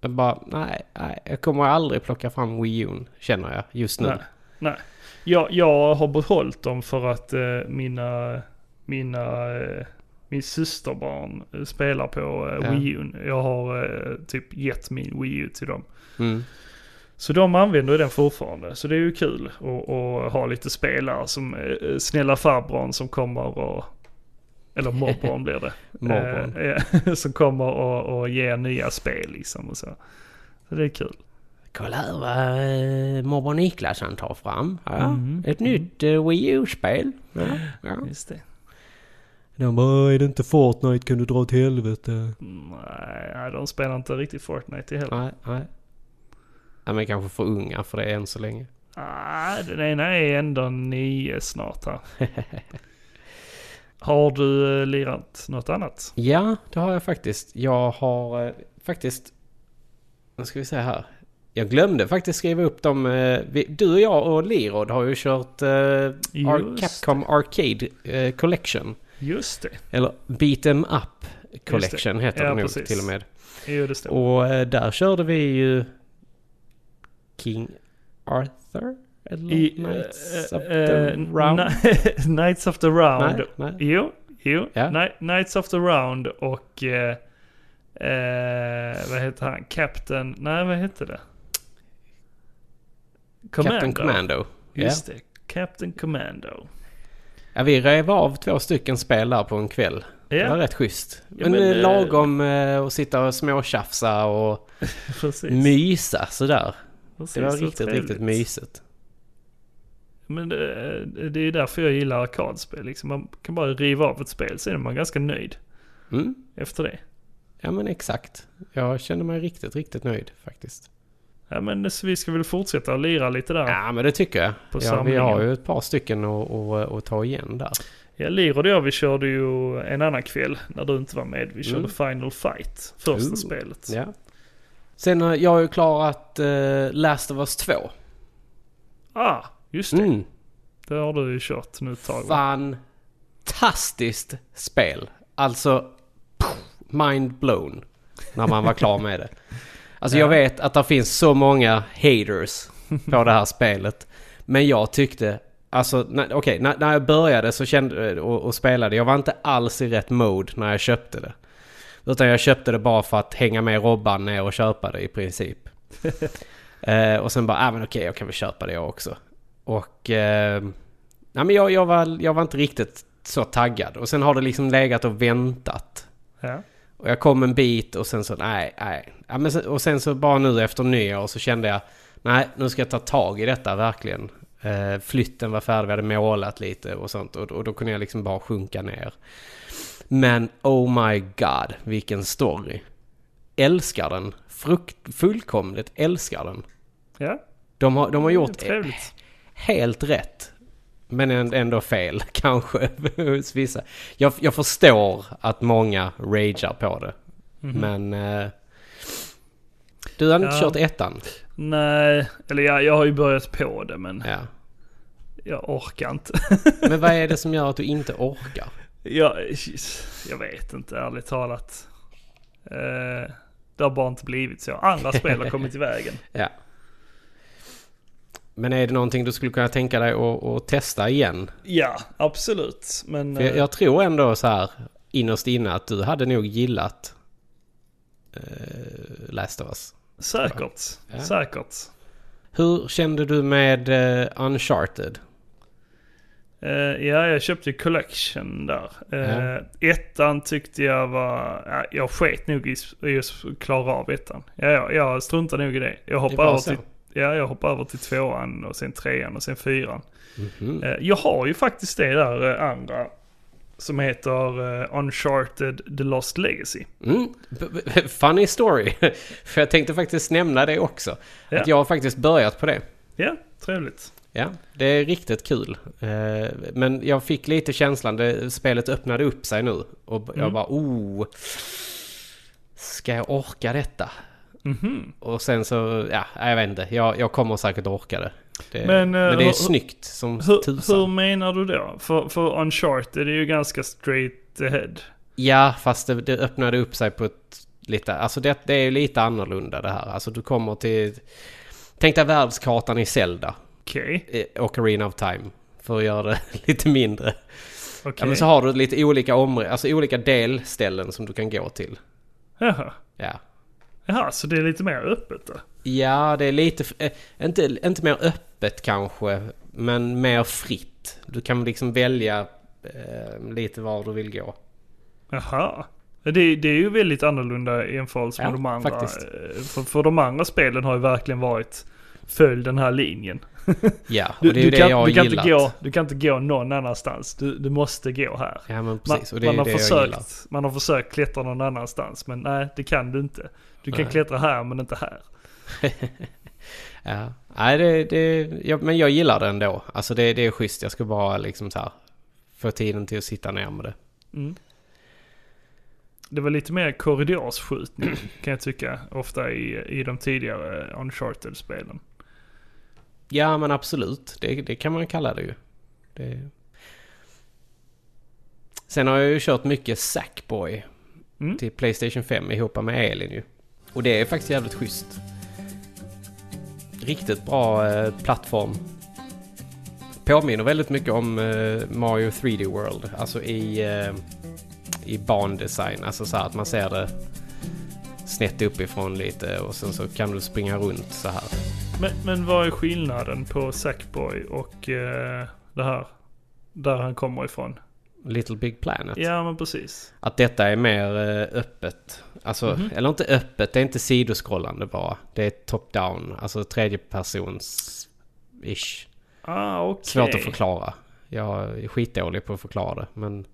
Jag bara, nej, nej, jag kommer aldrig plocka fram Wii U känner jag just nu. Nej. Nej. Jag, jag har behållit dem för att eh, mina, mina, eh, min systerbarn eh, spelar på eh, Ja. Wii U. Jag har eh, typ gett min Wii U till dem. Mm. Så de använder den fortfarande. Så det är ju kul att, ha lite spelare som eh, snälla farbrorn som kommer och... Eller morbrorn blir det. Morbrorn. Eh, ja, som kommer och, och ger nya spel liksom och så. Så det är kul. Kolla här vad eh, morbror Niklas han tar fram. Ja, Mm. Ett nytt eh, Wii U-spel. Ja, ja. Just det. De bara, är det inte Fortnite kan du dra till helvete. Nej, nej, de spelar inte riktigt Fortnite heller. Nej, nej. Ja, men kanske för unga för det än så länge. Nej, den ena är ändå nio snart här. Har du eh, lirat något annat? Ja, det har jag faktiskt. Jag har eh, faktiskt... Nu ska vi se här. Jag glömde faktiskt skriva upp dem. Eh, du och jag och Lirod har ju kört Just Capcom Arcade eh, Collection. Just det. Eller Beat 'em Up Collection heter Ja, det nog precis. till och med. Jo, det stämmer. Och eh, där körde vi ju King Arthur? Eller I, Knights eh, of the Round? Ni- Knights of the Round. Nej, nej. Jo, jo. Ja. Ni- Knights of the Round och... Eh, vad heter han? Captain... Nej, vad hette det? Captain Commando. Just det. Captain Commando. Ja, vi rev av två stycken spel där på en kväll. Det var rätt schysst. Ja, men men, lagom eh, att sitta och småtjafsa och mysa sådär. precis. Det var riktigt, trevligt. riktigt mysigt. Men det, det är ju därför jag gillar arkadspel. Liksom man kan bara riva av ett spel så är man ganska nöjd Mm. efter det. Ja men exakt. Jag känner mig riktigt, riktigt nöjd faktiskt. Ja men vi ska väl fortsätta att lira lite där. Ja men det tycker jag. På ja, vi har ju ett par stycken att, ta igen där. Ja, Lirod och jag vi körde ju en annan kväll när du inte var med. Vi körde Mm. Final Fight, första Ooh. spelet. Ja. Sen har jag ju klarat uh, Last of Us 2. Ah, just det. Mm. Det har du ju kört nu ett tag? Fantastiskt spel. Alltså, mind blown. När man var klar med det. Alltså jag vet att det finns så många haters på det här spelet. Men jag tyckte, alltså okej, när, när jag började så kände, och, och spelade, jag var inte alls i rätt mode när jag köpte det. Utan jag köpte det bara för att hänga med Robban ner och köpa det i princip. eh, och sen bara, ah, men okej jag kan väl köpa det jag också. Och eh, nej, men jag, jag, var, jag var inte riktigt så taggad. Och sen har det liksom legat och väntat. Ja. Och jag kom en bit och sen så, nej, nej. Ja, men sen, och sen så bara nu efter nyår så kände jag, nej, nu ska jag ta tag i detta verkligen. Eh, flytten var färdig, vi hade målat lite och sånt. Och, och då kunde jag liksom bara sjunka ner. Men oh my god, vilken story. Älskar den. Frukt, fullkomligt älskar den. Ja, De har, de har gjort trevligt. Helt rätt. Men än- ändå fel kanske hos vissa. Jag, jag förstår att många ragear på det. Men... Eh, du har inte. Ja. kört ettan? Nej, eller ja, jag har ju börjat på det men Ja. jag orkar inte. Men vad är det som gör att du inte orkar? jag, jag vet inte ärligt talat. Eh, det har bara inte blivit så. Andra spel har kommit i vägen. Ja. Men är det någonting du skulle kunna tänka dig att, att testa igen? Ja, absolut. Men jag, eh, jag tror ändå så här innerst inne att du hade nog gillat eh, Last of Us. säkert. Ja. Säkert. Hur kände du med eh, Uncharted? Eh, ja, jag köpte Collection där. Uh, Ettan tyckte jag var... Ja, jag sket nog i, att klara av ettan. Ja, ja, jag struntar nog i det. Jag var över till, ja, jag hoppar över till tvåan och sen trean och sen fyran. Mhm. Eh, jag har ju faktiskt det där eh, andra. Som heter eh, Uncharted The Lost Legacy. Mm. Funny story. För jag tänkte faktiskt nämna det också. Ja. Att jag har faktiskt börjat på det. Ja, trevligt. Ja, det är riktigt kul. Men jag fick lite känslan, det, spelet öppnade upp sig nu. Och jag Mm. bara, oh. Ska jag orka detta? Mhm. Och sen så, ja, jag vet inte. Jag, jag kommer säkert orka det. det Men, men, eh, det är hur- snyggt som Hur, tusan. hur menar du då? För, för Uncharted är ju ganska straight ahead. Ja, fast det, det öppnade upp sig på ett lite... Alltså det, det är ju lite annorlunda det här. Alltså du kommer till... Tänk dig världskartan i Zelda. Okej, eh, Ocarina of Time. För att göra det lite mindre. okej. Ja, men så har du lite olika områden, alltså olika delställen som du kan gå till. Jaha. Ja. Jaha, så det är lite mer öppet då? Ja, det är lite... eh, Inte, inte mer öppet kanske, men mer fritt. Du kan liksom välja eh, lite var du vill gå. Jaha. Det, det är ju väldigt annorlunda i jämförelse med Ja, de andra. faktiskt. eh, För, för de andra spelen har ju verkligen varit följ den här linjen. Ja, och Du, det är ju du, det jag kan, har du, kan gillat. inte gå, du kan inte gå någon annanstans. Du, du måste gå här. Ja, men Man, precis. och det är man, ju har jag försökt, man har försökt klättra någon annanstans men nej det kan du inte. Du kan Nej. klättra här men inte här. Ja. Nej, det, det, ja, men jag gillar det ändå. Alltså det, det är schysst. Jag ska bara liksom så här få tiden till att sitta ner med det. Mm. Det var lite mer korridorsskjutning kan jag tycka ofta i, i de tidigare Uncharted-spelen. Ja, men absolut. Det, det kan man kalla det ju. Det... Sen har jag ju kört mycket Sackboy Mm. till Playstation 5 ihop med Elin ju. Och det är faktiskt jävligt schysst. Riktigt bra eh, plattform. Påminner väldigt mycket om eh, Mario 3D World. Alltså i, eh, i bandesign. Alltså så här att man ser det snett uppifrån lite och sen så kan du springa runt så här. Men, men vad är skillnaden på Sackboy och eh, det här? Där han kommer ifrån. Little Big Planet. Ja men precis. Att detta är mer eh, öppet. Alltså, Mhm. eller inte öppet, det är inte sidoskrollande bara. Det är top-down, alltså tredje persons ish Ah okej. Svårt att förklara. Jag är skitdålig på att förklara det, men...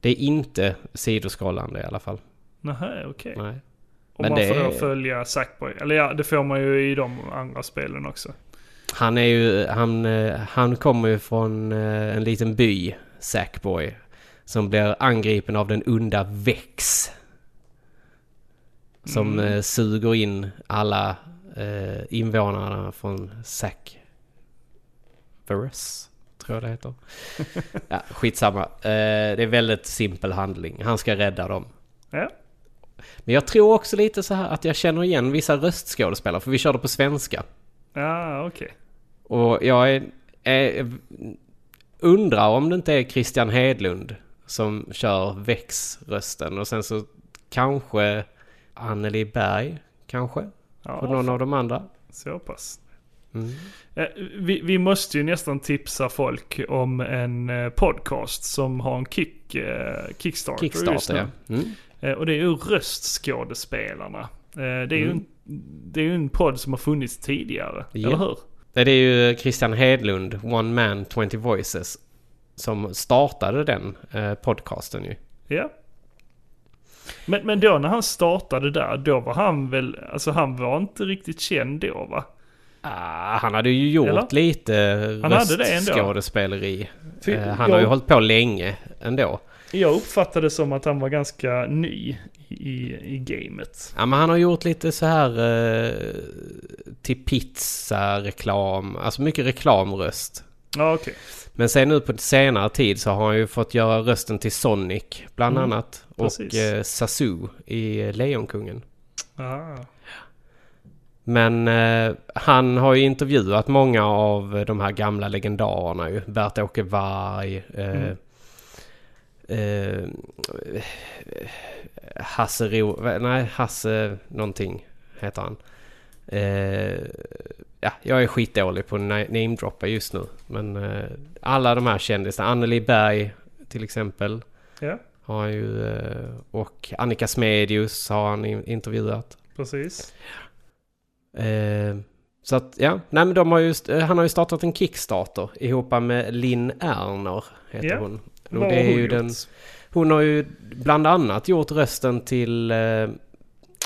Det är inte sidoskrollande i alla fall. Nähä okej. Nej. Och Men man får då är- följa Sackboy. Eller ja, det får man ju i de andra spelen också. Han är ju, han, eh, han kommer ju från eh, en liten by, Sackboy. Som blir angripen av den onda Vex. Som Mm. eh, suger in alla eh, invånarna från Sackverse. Tror jag det heter. ja, skitsamma. Eh, det är väldigt simpel handling. Han ska rädda dem. Ja. Men jag tror också lite så här att jag känner igen vissa röstskådespelare. För vi körde på svenska. Ja okej. Och jag är, är, undrar om det inte är Christian Hedlund som kör Vex-rösten. Och sen så kanske Anneli Berg, kanske? Ja, Och någon av de andra. så pass. Mm. Eh, Vi, vi måste ju nästan tipsa folk om en eh, podcast som har en kick, eh, Kickstarter, just Kickstarter, nu. ja. Mm. Och det är ju Röstskådespelarna. Det är, ju Mm. en, det är ju en podd som har funnits tidigare, Ja. eller hur? Det är ju Christian Hedlund, One Man 20 Voices, som startade den eh, podcasten ju. Ja. Men, men då när han startade där, då var han väl, alltså han var inte riktigt känd då va? Ah, han hade ju gjort Eller? lite röstskådespeleri. Eh, han jag- har ju hållit på länge ändå. Jag uppfattade som att han var ganska ny i, i gamet. Ja men han har gjort lite så här eh, till pizza-reklam. Alltså mycket reklamröst. Ja okej. Men sen nu på senare tid så har han ju fått göra rösten till Sonic bland Mm, annat. precis. Och eh, Sasu i Lejonkungen. Ah. Men eh, han har ju intervjuat många av de här gamla legendarerna ju. Bert-Åke Varg. Eh, Mm. eh, Hasse Ro... Nej, Hasse någonting heter han. Eh, ja, jag är skitdålig på na- namedroppa just nu. Men eh, alla de här kändisarna. Anneli Berg till exempel. Ja, Har han ju, eh, och Annika Smedius har han in- intervjuat. precis. Eh, så att ja, nej men de har just, eh, han har ju startat en Kickstarter ihop med Linn Erner heter Ja, hon. Och det är ju gjort? den, hon har ju bland annat gjort rösten till eh,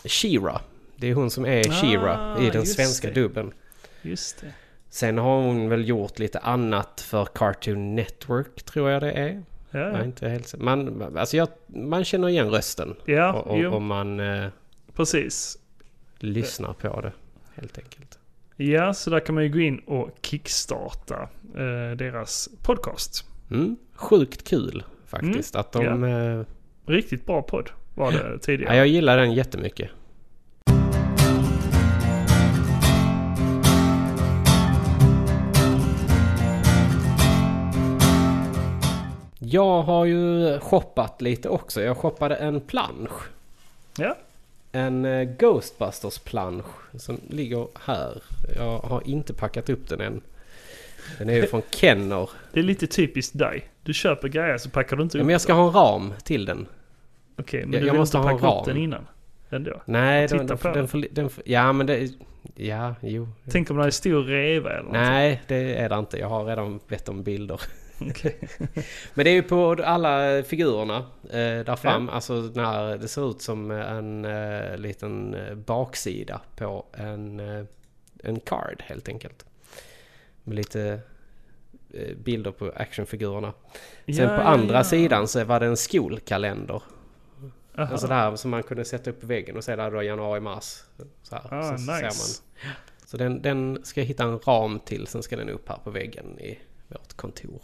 She-Ra. Det är hon som är Ah, She-Ra i den just svenska det. dubben. Just det. Sen har hon väl gjort lite annat för Cartoon Network tror jag det är. Ja, inte helt, man, alltså jag, man känner igen rösten. ja och, och, man... Eh, precis. lyssnar på det helt enkelt. Ja, så där kan man ju gå in och kickstarta eh, deras podcast. Mm, sjukt kul faktiskt Mm, att de... eh, Riktigt bra podd var det Ja, tidigare. jag gillar den jättemycket. Jag har ju shoppat lite också. Jag shoppade en plansch. Ja. En eh, Ghostbusters plansch som ligger här. Jag har inte packat upp den än. Den är ju från Kenner. Det är lite typiskt dig. Du köper grejer så packar du inte Ja, upp Men jag ska ha en ram till den. Okej, men jag- du jag vill måste inte ha en packa upp ram. den innan? Ändå. Nej, den, den, den, den. får, den får, Ja men det... Ja, jo. Tänk om det är stor reva eller något. Nej, det är det inte. Jag har redan bett om bilder. Men det är ju på alla figurerna eh, där fram. Alltså när det ser ut som en eh, liten eh, baksida på en, eh, en card helt enkelt. Med lite eh, bilder på actionfigurerna. Sen Ja, på ja, andra ja. sidan så var det en skolkalender. Aha. En sån där som man kunde sätta upp på väggen och se där då januari, mars. Så, här. Ah, så, så ser nice. man. Så den, den ska jag hitta en ram till. Sen ska den upp här på väggen i vårt kontor.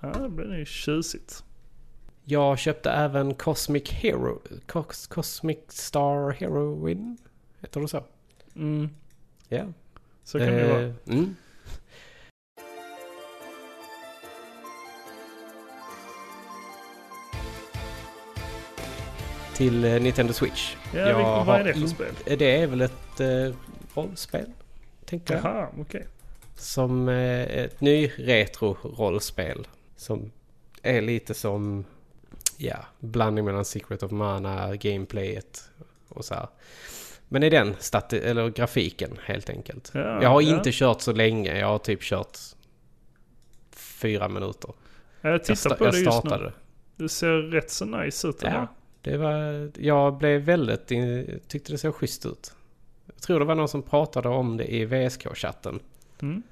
Ja, det blir nog tjusigt. Jag köpte även Cosmic Hero... Cos, Cosmic Star Heroine? Heter det så? Mm, Ja. så kan det Eh, vara. Mm. Till eh, Nintendo Switch. Ja, Jag vilken, vad är det för spel? Det är väl ett eh, rollspel? Tänker jag. Jaha, okej. Som eh, ett ny retro-rollspel. Som är lite som, ja, blandning mellan Secret of Mana, gameplayet och så här. Men i den stati- eller grafiken helt enkelt. Ja, jag har ja. inte kört så länge. Jag har typ kört fyra minuter. Jag Jag, tittar sta- på jag det just nu. Det ser rätt så nice ut. Ja. Det var, jag blev väldigt, tyckte det såg schysst ut. Jag tror det var någon som pratade om det i VSK-chatten. Mm.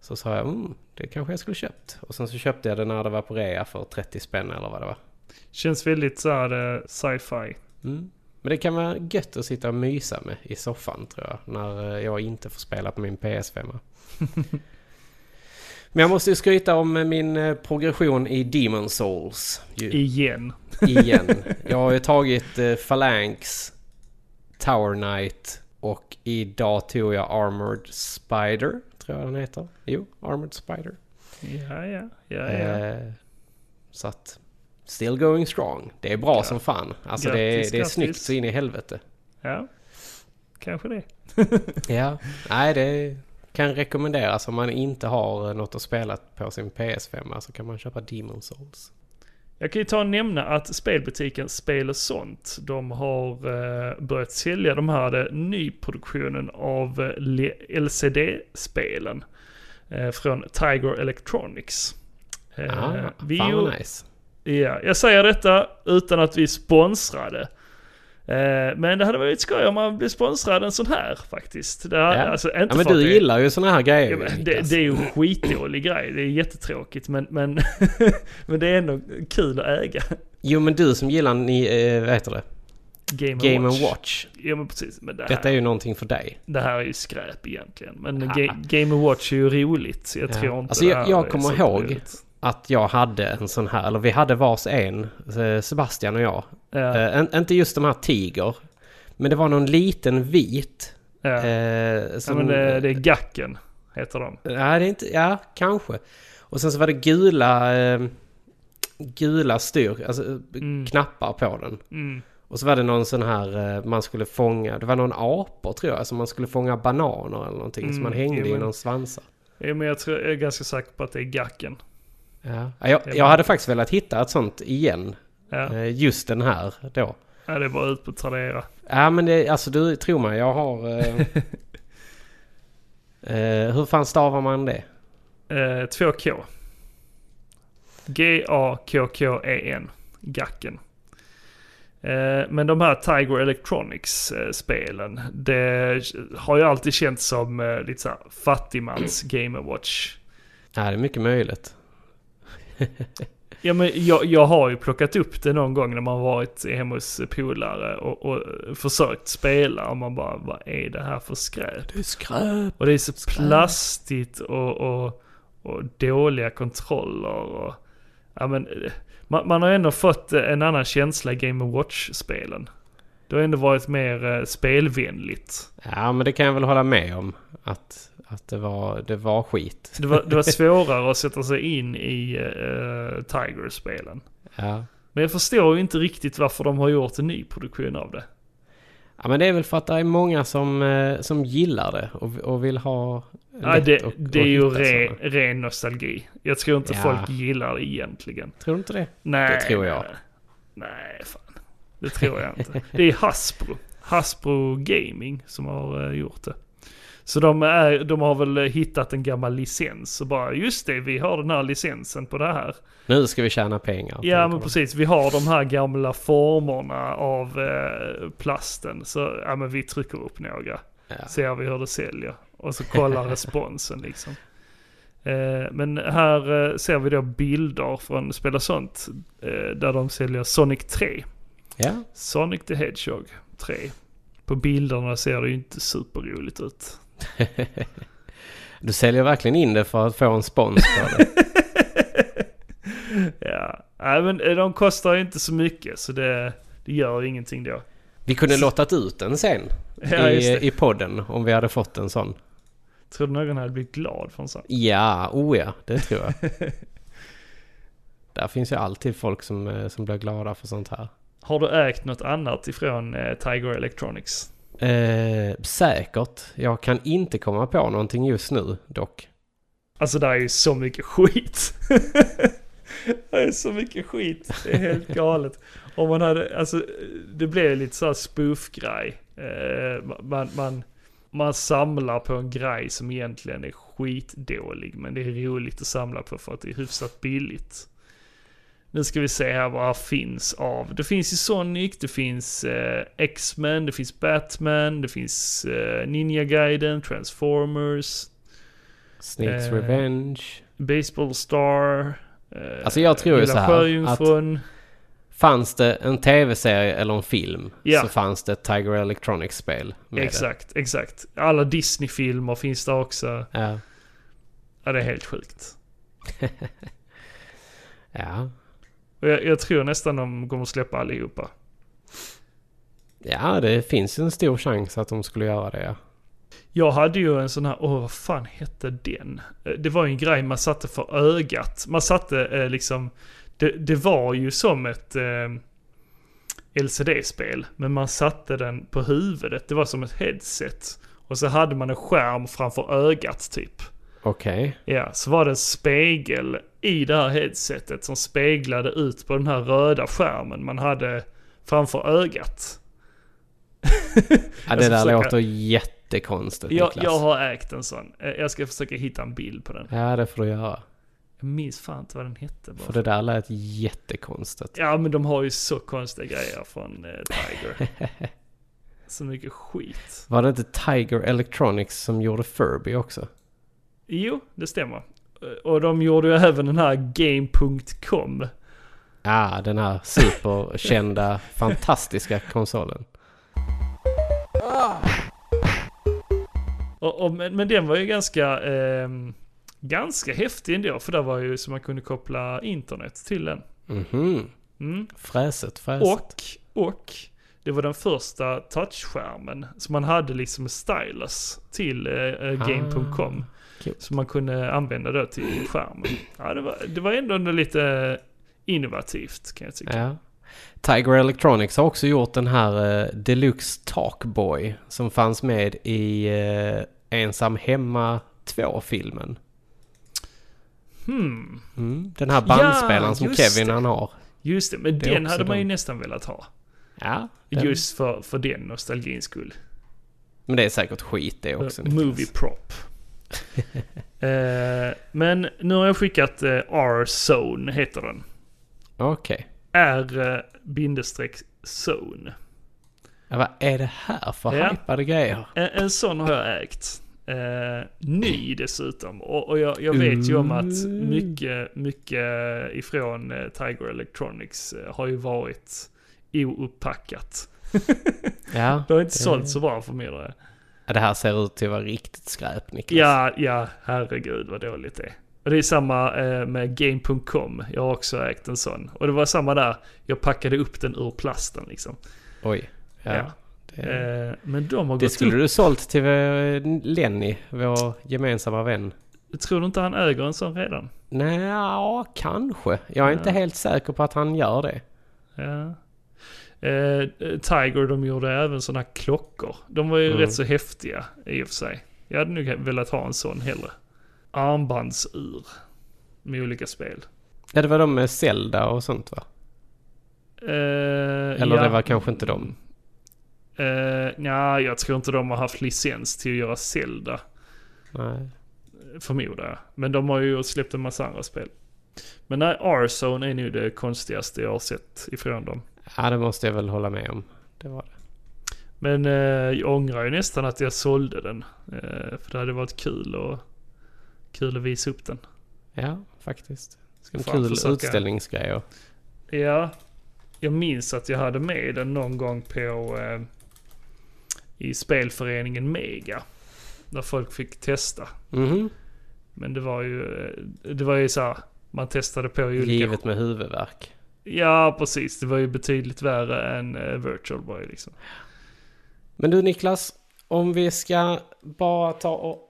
Så sa jag, mm, det kanske jag skulle köpt. Och sen så köpte jag det när det var på rea för 30 spänn eller vad det var. Känns väldigt så här eh, sci-fi. Mm. Men det kan vara gött att sitta och mysa med i soffan tror jag. När eh, jag inte får spela på min PS5. Men jag måste ju skryta om min eh, progression i Demon Souls. Ju, Igen. igen. Jag har ju tagit eh, Phalanx, Tower Knight och idag tog jag Armored Spider. Tror jag den heter. Jo, Armored Spider. Ja, ja. ja, ja. Eh, så att... Still going strong. Det är bra Ja. som fan. Alltså det Grattis, är, det är grattis. snyggt så in i helvete. ja. Kanske det. Ja, nej det kan rekommenderas om man inte har eh, något att spela på sin PS5 så kan man köpa Demon Souls. Jag kan ju ta och nämna att spelbutiken Spel och sånt, de har eh, börjat sälja de här eh, nyproduktionen av le- LCD-spelen från Tiger Electronics. Ah, vi fan vad nice. Ja, jag säger detta utan att vi sponsrade. Eh, men det hade varit skoj om man blev sponsrad en sån här faktiskt. Det, Ja. alltså, inte Ja men du det, gillar ju såna här grejer Ja, men det, det är ju en skitdålig grej. Det är jättetråkigt men, men, men det är ändå kul att äga. Jo men du som gillar ni, eh, vad heter det? Game, Game Watch. Watch. Ja men precis. Men det, här, Detta är ju någonting för dig. det här är ju skräp egentligen. Men. Ga, Game Watch är ju roligt. Jag Ja. tror inte Alltså, det jag- här jag är kommer ihåg- roligt. Att jag hade en sån här, eller vi hade vars en, eh, Sebastian och jag. Ja, en, inte just de här Tiger. Men det var någon liten vit. ja. Ja som, men det, det är Gacken, heter de. Nej, det är inte... Ja, kanske. Och sen så var det gula... Eh, gula styr... Alltså Mm. knappar på den. Mm. Och så var det någon sån här... Man skulle fånga... Det var någon apor tror jag. Som man skulle fånga bananer eller någonting. Som Mm, man hängde jo, i men- någon svansar. Ja, men jag, tror, jag är ganska säker på att det är Gacken. Ja. Ja, Jag, jag hade faktiskt velat hitta ett sånt igen. Ja, Eh, just den här då. ja det är bara ut på Tradera. Ja men det, alltså du tror mig, jag har... Eh, eh, hur fan stavar man det? Eh, 2K. G-A-K-K-E-N. Gacken. Eh, men de här Tiger Electronics-spelen, det har ju alltid känts som eh, lite såhär fattigmans Game Watch. Ja, det är mycket möjligt. Ja men jag, jag har ju plockat upp det någon gång när man varit hemma hos polare och, och försökt spela och man bara, vad är det här för skräp? Det är skräp. Och det är så plastigt och, och, och dåliga kontroller och... Ja men, man, man har ändå fått en annan känsla i Game Watch-spelen. Det har ändå varit mer eh, spelvänligt. Ja, men det kan jag väl hålla med om. Att, att det, var, det var skit. Det var, det var svårare att sätta sig in i uh, Tiger-spelen. Ja. Men jag förstår ju inte riktigt varför de har gjort en ny produktion av det. ja, men det är väl för att det är många som, eh, som gillar det och, och vill ha lätt det, att- det är ju re, ren nostalgi. Jag tror inte Ja. folk gillar det egentligen. Tror du inte det? Nej, Det tror jag. Nej, nej, fan. Det tror jag inte. Det är Hasbro. Hasbro Gaming som har eh, gjort det. Så de, är, de har väl hittat en gammal licens och bara just det, vi har den här licensen på det här. Nu ska vi tjäna pengar. Ja men precis, vi har de här gamla formerna av eh, plasten. Så ja men vi trycker upp några. Ja. Ser vi hur det säljer. Och så kollar responsen liksom. Eh, men här eh, ser vi då bilder från Spela Sånt. Eh, där de säljer Sonic 3. Ja, Sonic the Hedgehog 3. På bilderna ser det ju inte superroligt ut. du säljer verkligen in det för att få en spons på det. Ja, nej men eh, de kostar ju inte så mycket så det, det gör ingenting då. Vi kunde lottat ut den sen Ja, i, i podden om vi hade fått en sån. Tror du någon hade blivit glad för en sån? Ja, oh ja, det tror jag. Där finns ju alltid folk som, eh, som blir glada för sånt här. Har du ägt något annat ifrån eh, Tiger Electronics? Eh, säkert. Jag kan inte komma på någonting just nu dock. Alltså det är ju så mycket skit. det är så mycket skit. Det är helt galet. Om man hade, alltså det blev lite så här spoof-grej. Eh, man, man, man samlar på en grej som egentligen är skitdålig. Men det är roligt att samla på för att det är hyfsat billigt. Nu ska vi se här vad här finns av. Det finns ju Sonic, det finns eh, X-Men, det finns Batman, det finns eh, Ninja Gaiden, Transformers. Snakes Eh, Revenge. Baseball Star. Eh, Alltså, jag tror ju så här, Sjöjungfrun. Fanns det en tv-serie eller en film Ja. så fanns det ett Tiger Electronics-spel Exakt, exakt. Alla Disney-filmer finns där också. det. Ja. Ja, det är helt sjukt. Ja. Och jag, jag tror nästan de kommer släppa allihopa. ja, det finns en stor chans att de skulle göra det. Ja. Jag hade ju en sån här, åh vad fan hette den? Eh, Det var ju en grej man satte för ögat. Man satte eh, liksom, det, det var ju som ett eh, LCD-spel. Men man satte den på huvudet, det var som ett headset. Och så hade man en skärm framför ögat typ. Okej. Ja, så var det en spegel i det här headsetet som speglade ut på den här röda skärmen man hade framför ögat. Ja, det där försöka- låter jättekonstigt Jag, Niklas. jag har ägt en sån. Jag ska försöka hitta en bild på den. Ja, det får du göra. Jag minns fan inte vad den hette bara. För det där lät jättekonstigt. Ja men de har ju så konstiga grejer från eh, Tiger. så mycket skit. Var det inte Tiger Electronics som gjorde Furby också? Jo, det stämmer. Eh, Och de gjorde ju även den här Game.com. Ja, den här superkända, fantastiska konsolen. Och, och, men, men den var ju ganska, ehm, ganska häftig ändå. För det var ju så man kunde koppla internet till den. Mhm. Mm. Fräset, fräset. Och, och det var den första touchskärmen. Så man hade liksom stylus till eh, eh, Game.com. Coolt. Som man kunde använda då till skärmen. Ja, det var, det var ändå lite innovativt kan jag tycka. Ja. Tiger Electronics har också gjort den här eh, Deluxe Talkboy som fanns med i eh, Ensam Hemma 2-filmen. Hmm, Mm. Den här bandspelaren som just Kevin det. han har. just det. Men Det den hade man ju de. nästan velat ha. Ja, den. Just för, för den nostalgins skull. men det är säkert skit det också. Uh, movie prop. eh, men nu har jag skickat eh, R-Zone heter den. Okej. R-Zone. Ja, vad är det här för Ja. hypade grejer? En, en sån har jag ägt. Eh, ny dessutom. Och, och jag, jag vet ju om att mycket, mycket ifrån eh, Tiger Electronics eh, har ju varit oupppackat. Ja, Det har inte sålt så bra för mig. Ja, det här ser ut till att vara riktigt skräp Niklas. Ja, ja, herregud vad dåligt det är. Och det är samma eh, med Game.com. Jag har också ägt en sån. Och det var samma där. Jag packade upp den ur plasten liksom. Oj. Ja. Ja. Det, Eh, men de har det gått skulle upp. du sålt till eh, Lenny, vår gemensamma vän. Tror du inte han äger en sån redan? Nej, ja, kanske. Jag är inte helt säker på att han gör det. Ja. Eh, Tiger de gjorde även här klockor. De var ju Mm. rätt så häftiga i och för sig. Jag hade nog velat ha en sån hellre. Armbandsur. Med olika spel. Ja, det var de med Zelda och sånt va? Eh, Eller ja. det var kanske inte de. Eh, nej, jag tror inte de har haft licens till att göra Zelda. Nej. Förmodar jag. Men de har ju släppt en massa andra spel. Men nej, R-Zone är nog det konstigaste jag har sett ifrån dem. Ja, det måste jag väl hålla med om. Det var det. Men eh, jag ångrar ju nästan att jag sålde den. Eh, för det hade varit kul och kul att visa upp den. Ja, faktiskt. Ska En kul försöka- utställningsgrejer. Ja, jag minns att jag hade med den någon gång på eh, i spelföreningen Mega. Där folk fick testa. Mhm. Men det var ju, eh, det var ju så här, man testade på olika... Givet med huvudvärk. Ja, precis. Det var ju betydligt värre än uh, Virtual Boy liksom. Men du Niklas, om vi ska bara ta och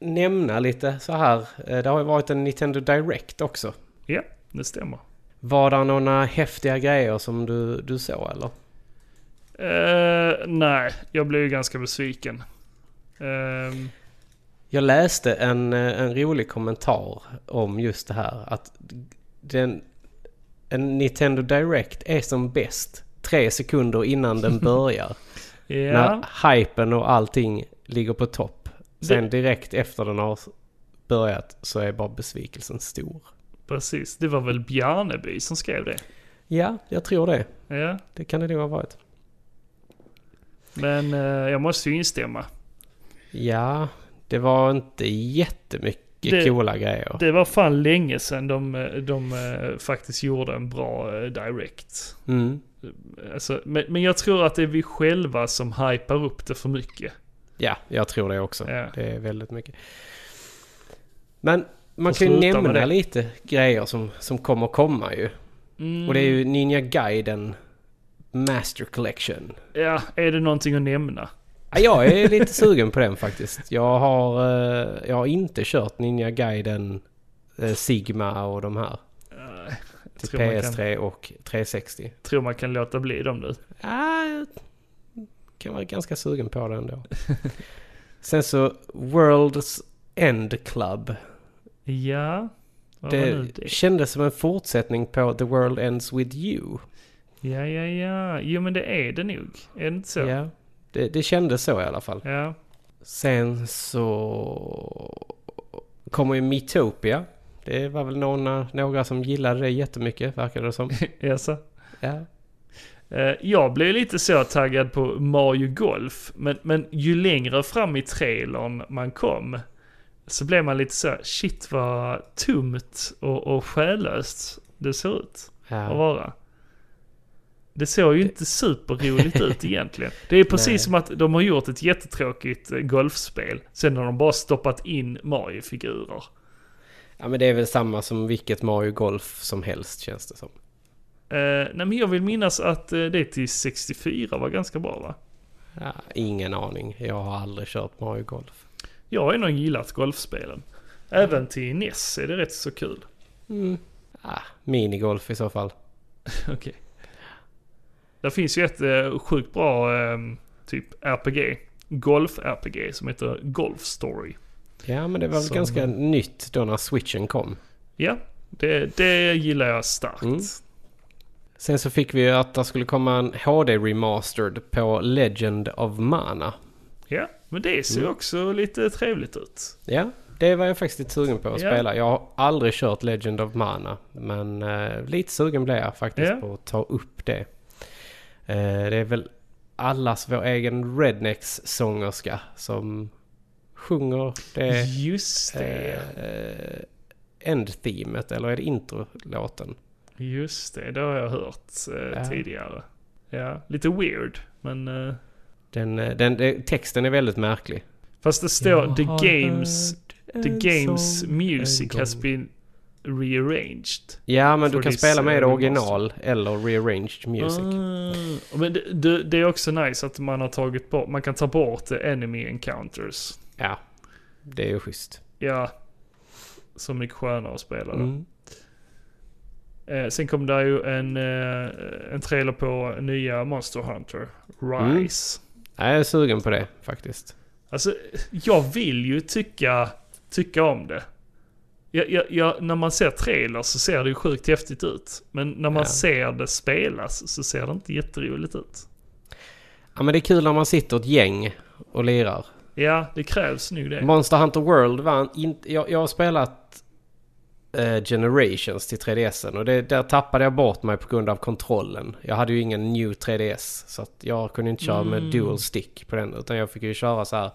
nämna lite så här. eh, Det har ju varit en Nintendo Direct också. Ja, det stämmer. Var det några häftiga grejer som du, du såg eller? Eh, nej, jag blev ju ganska besviken. Ehm, Jag läste en, eh, en rolig kommentar om just det här. Att den, en Nintendo Direct är som bäst tre sekunder innan den börjar. ja, När hypen och allting ligger på topp. Sen direkt efter den har börjat så är bara besvikelsen stor. precis. Det var väl Bjarneby som skrev det. Ja, jag tror det. Ja, Det kan det nog ha varit. men eh, jag måste ju instämma. Ja, det var inte jättemycket Det- coola grejer. Det var fan länge sedan de, eh, de eh, faktiskt gjorde en bra eh, direct. Mm. Alltså, men, men jag tror att det är vi själva som hypar upp det för mycket. Ja, jag tror det också. Ja. Det är väldigt mycket. Men man kan ju nämna lite grejer som, som kommer komma ju. Mm, Och det är ju Ninja Gaiden Master Collection. Ja, är det någonting att nämna? Ja, jag är lite sugen på den faktiskt. Jag har, eh, jag har inte kört Ninja Gaiden eh, Sigma och de här. Eh, Till tror man, kan, PS3 och 360. tror man kan låta bli dem nu. Ja, jag kan vara ganska sugen på det ändå. Sen så World's End Club. Ja, Det det? kändes som en fortsättning på The World Ends With You. Ja, ja, ja. Jo, men det är det nog. Är det inte så? Ja, det, det kändes så i alla fall. Ja. Sen så kommer ju Metopia. Det var väl några, några som gillade det jättemycket, verkar det som. Jaså? Ja. Eh, Jag blev lite så taggad på Mario Golf, men, men ju längre fram i trailern man kom så blev man lite så shit vad tomt och, och själlöst det ser ut att ja. vara. Det såg ju inte superroligt ut egentligen. Det är precis Nej. som att de har gjort ett jättetråkigt eh, golfspel, sen har de bara stoppat in Mario-figurer. ja, men det är väl samma som vilket Mario Golf som helst känns det som. Eh, nej men jag vill minnas att eh, det till 64 var ganska bra va? Ja, ingen aning. Jag har aldrig kört Mario Golf. Jag har ju nog gillat golfspelen. Även till NES är det rätt så kul. Mm. Ah, minigolf i så fall. Okej. Det finns ju ett eh, sjukt bra eh, typ RPG. Golf-RPG som heter Golf Story. Ja, men det var väl Som- ganska nytt då när switchen kom. Ja, det, det gillar jag starkt. Mm. Sen så fick vi ju att det skulle komma en HD remastered på Legend of Mana. Ja, men det ser Mm. också lite trevligt ut. Ja, det var jag faktiskt lite sugen på att Ja. spela. Jag har aldrig kört Legend of Mana. Men eh, lite sugen blev jag faktiskt Ja. på att ta upp det. Eh, det är väl allas vår egen Rednecks sångerska som sjunger det Just det. eh, end-themet eller är det introlåten? Just det, det har jag hört eh, Ja. tidigare. Ja, lite weird. Men... Eh, Den, eh, den, texten är väldigt märklig. fast det står The Games... The Games music has been rearranged. Ja, men du kan spela med eh, original eller rearranged music. Ah, men det, det, det är också nice att man har tagit bort, man kan ta bort enemy encounters. Ja, det är ju schysst. Ja, så mycket skönare att spela då. Mm. Eh, sen kom det ju en, eh, en trailer på nya Monster Hunter, Mm. Rise. Jag är sugen på det faktiskt. Alltså, jag vill ju tycka, tycka om det. Jag, jag, när man ser trailers så ser det ju sjukt häftigt ut. Men när man Ja. ser det spelas så ser det inte jätteroligt ut. Ja, men det är kul när man sitter ett gäng och lirar. Ja, det krävs nog det. Monster Hunter World var inte... Jag, jag har spelat eh, Generations till 3DSen och det, där tappade jag bort mig på grund av kontrollen. Jag hade ju ingen New 3DS så jag kunde inte köra med dual stick på den utan jag fick ju köra så här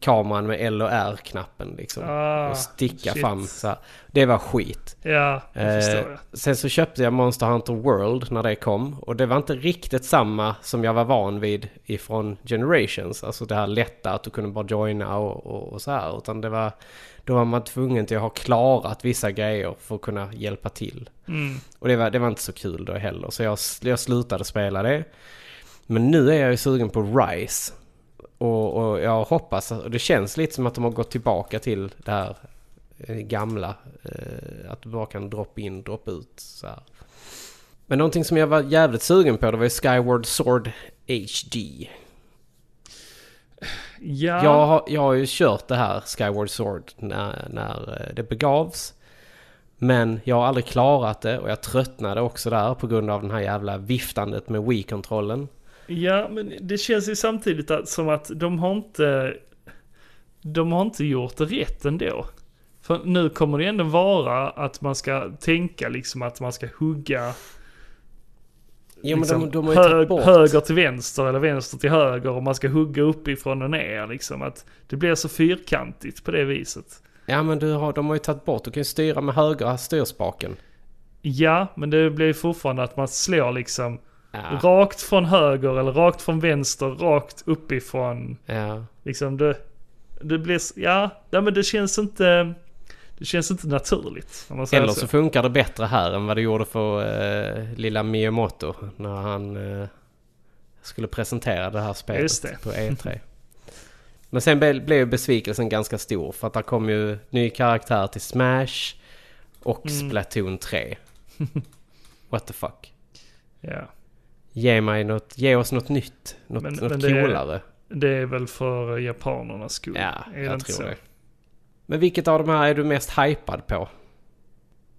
kameran med L och R-knappen liksom. Ah, och sticka shit. fram så här. Det var skit. Ja, jag förstår Eh, jag. sen så köpte jag Monster Hunter World när det kom. Och det var inte riktigt samma som jag var van vid ifrån Generations. Alltså det här lätta att du kunde bara joina och, och, och så här. Utan det var... Då var man tvungen till att ha klarat vissa grejer för att kunna hjälpa till. Mm. Och det var, det var inte så kul då heller. Så jag, jag slutade spela det. Men nu är jag ju sugen på Rise. Och, och jag hoppas, och det känns lite som att de har gått tillbaka till det här eh, gamla. Eh, att du bara kan droppa in, droppa ut så här. Men någonting som jag var jävligt sugen på det var ju Skyward Sword HD. Ja, Jag, har, jag har ju kört det här Skyward Sword när, när eh, det begavs. Men jag har aldrig klarat det och jag tröttnade också där på grund av den här jävla viftandet med Wii-kontrollen. Ja, men det känns ju samtidigt att, som att de har inte... De har inte gjort det rätt ändå. För nu kommer det ändå vara att man ska tänka liksom att man ska hugga Jo liksom, de, de hög, höger till vänster eller vänster till höger och man ska hugga uppifrån och ner liksom. Att det blir så fyrkantigt på det viset. Ja men du har, de har ju tagit bort, du kan ju styra med högra styrspaken. Ja, men det blir ju fortfarande att man slår liksom Ja, rakt från höger eller rakt från vänster, rakt uppifrån. ja. Liksom det, det blir, ja, ja men det känns inte, det känns inte naturligt. Eller så. så funkar det bättre här än vad det gjorde för eh, lilla Miyamoto när han eh, skulle presentera det här spelet det. på E3. Men sen blev ju besvikelsen ganska stor för att det kom ju ny karaktär till Smash och Mm. Splatoon 3. What the fuck? Ja, Ge, mig något, ge oss något nytt, något, Men- något men det är- coolare. det är väl för japanernas skull. Ja, är det jag inte tror så? det. Men vilket av de här är du mest hypad på?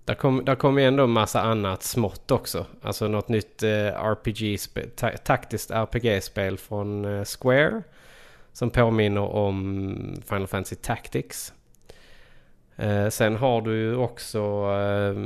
Där kom, där kom ju ändå en massa annat smått också. Alltså något nytt eh, RPG-spel, ta- taktiskt RPG-spel från eh, Square. Som påminner om Final Fantasy Tactics. Eh, sen har du ju också eh,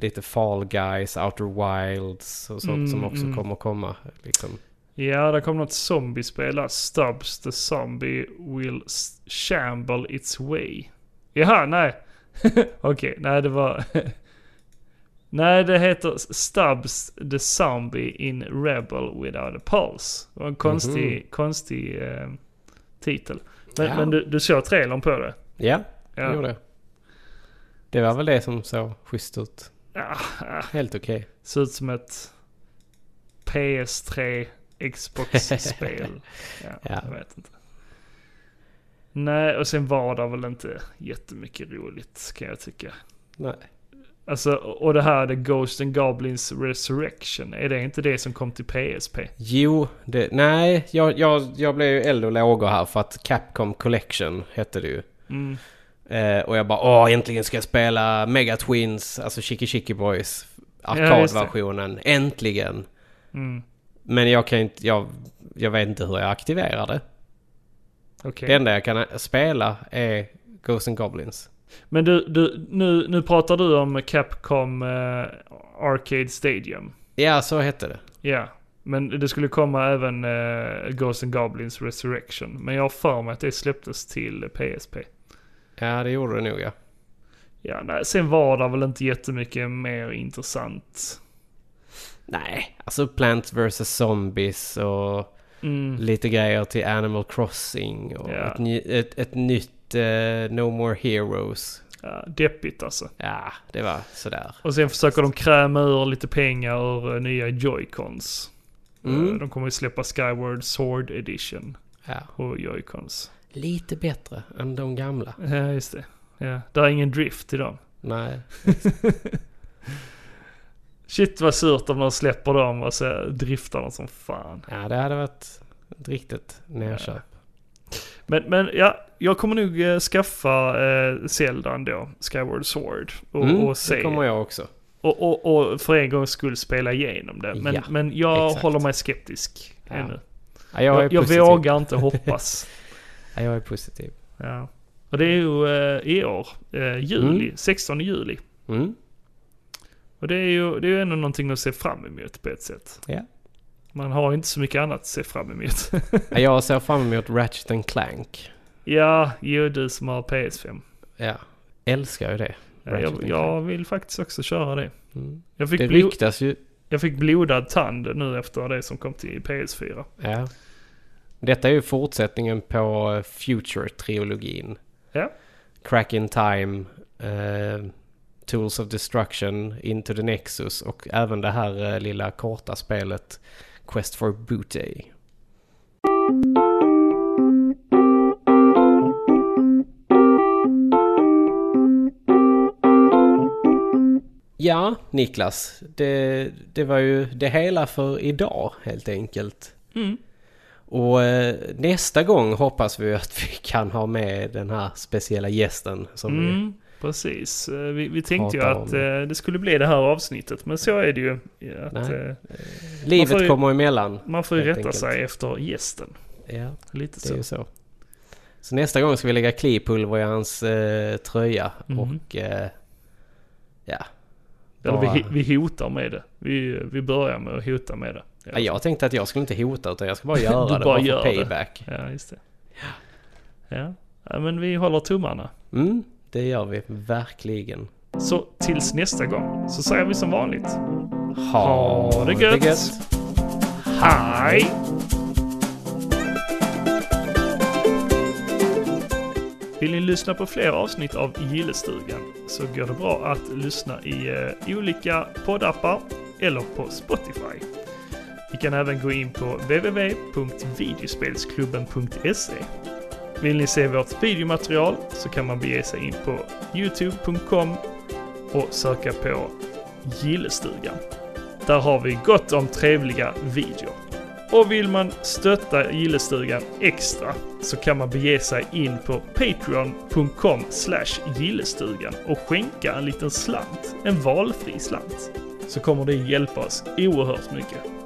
lite Fall Guys, Outer Wilds och sånt Mm, som också mm. kommer komma. Liksom. Ja, det kom något zombiespel där. Stubbs the zombie will shamble its way. Jaha, nej. Okej, nej det var... nej, det heter Stubbs the zombie in Rebel without a pulse. Det var en konstig, Mhm. konstig eh, titel. Men, Ja. men du, du såg trailern på det? Ja, Ja. det gjorde jag. Det var väl det som såg schysst ut. Ja, Helt okej. ser ut som ett PS3 Xbox-spel. Ja, Ja. jag vet inte. Nej, och sen var det väl inte jättemycket roligt kan jag tycka. Nej. Alltså, och det här The Ghost and Goblins Resurrection, är det inte det som kom till PSP? Jo, det, nej, jag, jag, jag blev ju eld och lågor här för att Capcom Collection hette det ju. Mm. Eh, och jag bara åh, äntligen ska jag spela Mega Twins, alltså Chicky Chicky Boys. Ja. Arkadversionen, äntligen. Mm. Men jag kan inte, jag, jag vet inte hur jag aktiverar det. Okej. Det enda jag kan spela är Ghosts and Goblins. Men du, du nu, nu pratar du om Capcom eh, Arcade Stadium. Ja, så hette det. Ja. Men det skulle komma även uh, Ghosts and Goblins Resurrection. Men jag har för mig att det släpptes till PSP. Ja, det gjorde det nog ja. Ja, nej, sen var det väl inte jättemycket mer intressant. Nej, alltså Plants vs Zombies och Mm. lite grejer till Animal Crossing och Ja. ett, ett, ett nytt eh, No More Heroes. Ja, deppigt alltså. Ja, det var sådär. Och sen försöker de kräma ur lite pengar ur eh, nya Joy-Cons. Mm. Eh, De kommer ju släppa Skyward Sword Edition Ja, och Joy-Cons. Lite bättre än de gamla. Ja, just det. Ja, där är ingen drift i dem. Nej, Shit vad surt om de släpper dem och så driftar de som fan. ja det hade varit ett riktigt nerköp. Men, men ja, jag kommer nog eh, skaffa eh, Zelda ändå, Skyward Sword. Och, Mm, och se. Det kommer jag också. Och, och, och för en gångs skull spela igenom det. Men, Ja, men jag exakt. håller mig skeptisk Ja. ännu. Ja, jag, Jag, jag vågar inte hoppas. Ja, jag är positiv. ja. Och det är ju eh, i år, eh, juli, Mm. 16 16 juli. Mm. Och det är ju det är ju ändå någonting att se fram emot på ett sätt. Ja. Man har inte så mycket annat att se fram emot. Ja, Jag ser fram emot Ratchet and Clank. ja, jo du som har PS5. Ja, älskar ju det. Ja, jag, jag vill faktiskt också köra det. Mm. Jag fick, Det ryktas ju... jag fick blodad tand nu efter det som kom till PS4. Ja. Detta är ju fortsättningen på eh, Future-trilogin. Ja. Crack in Time, eh, Tools of Destruction, Into the Nexus och även det här eh, lilla korta spelet Quest for Booty. Ja, Niklas. Det, det var ju det hela för idag helt enkelt. Mm. Och eh, nästa gång hoppas vi att vi kan ha med den här speciella gästen som vi... Mm, precis. Eh, Vi, vi tänkte ju att om. eh, det skulle bli det här avsnittet. Men så är det ju. Att, Nej. Livet ju- kommer emellan. man får ju rätta enkelt. sig efter gästen. Ja, Lite så. så. Så nästa gång ska vi lägga klipulver i hans eh, tröja Mhm. och... Eh, ja. Eller vi, vi hotar med det. Vi, vi börjar med att hota med det. Ja, jag tänkte att jag skulle inte hota utan jag ska bara göra Du det. bara gör det. payback. Ja, just det. Ja. ja, men vi håller tummarna. Mm, det gör vi verkligen. Så tills nästa gång så säger vi som vanligt. Ha, det gött. Hej! Vill ni lyssna på fler avsnitt av Gillestugan så går det bra att lyssna i eh, olika poddappar eller på Spotify. Ni kan även gå in på www.videospelsklubben.se. Vill ni se vårt videomaterial så kan man bege sig in på youtube.com och söka på Gillestugan. Där har vi gott om trevliga videor. Och vill man stötta Gillestugan extra så kan man bege sig in på patreon.com gillestugan och skänka en liten slant, en valfri slant. Så kommer det hjälpa oss oerhört mycket.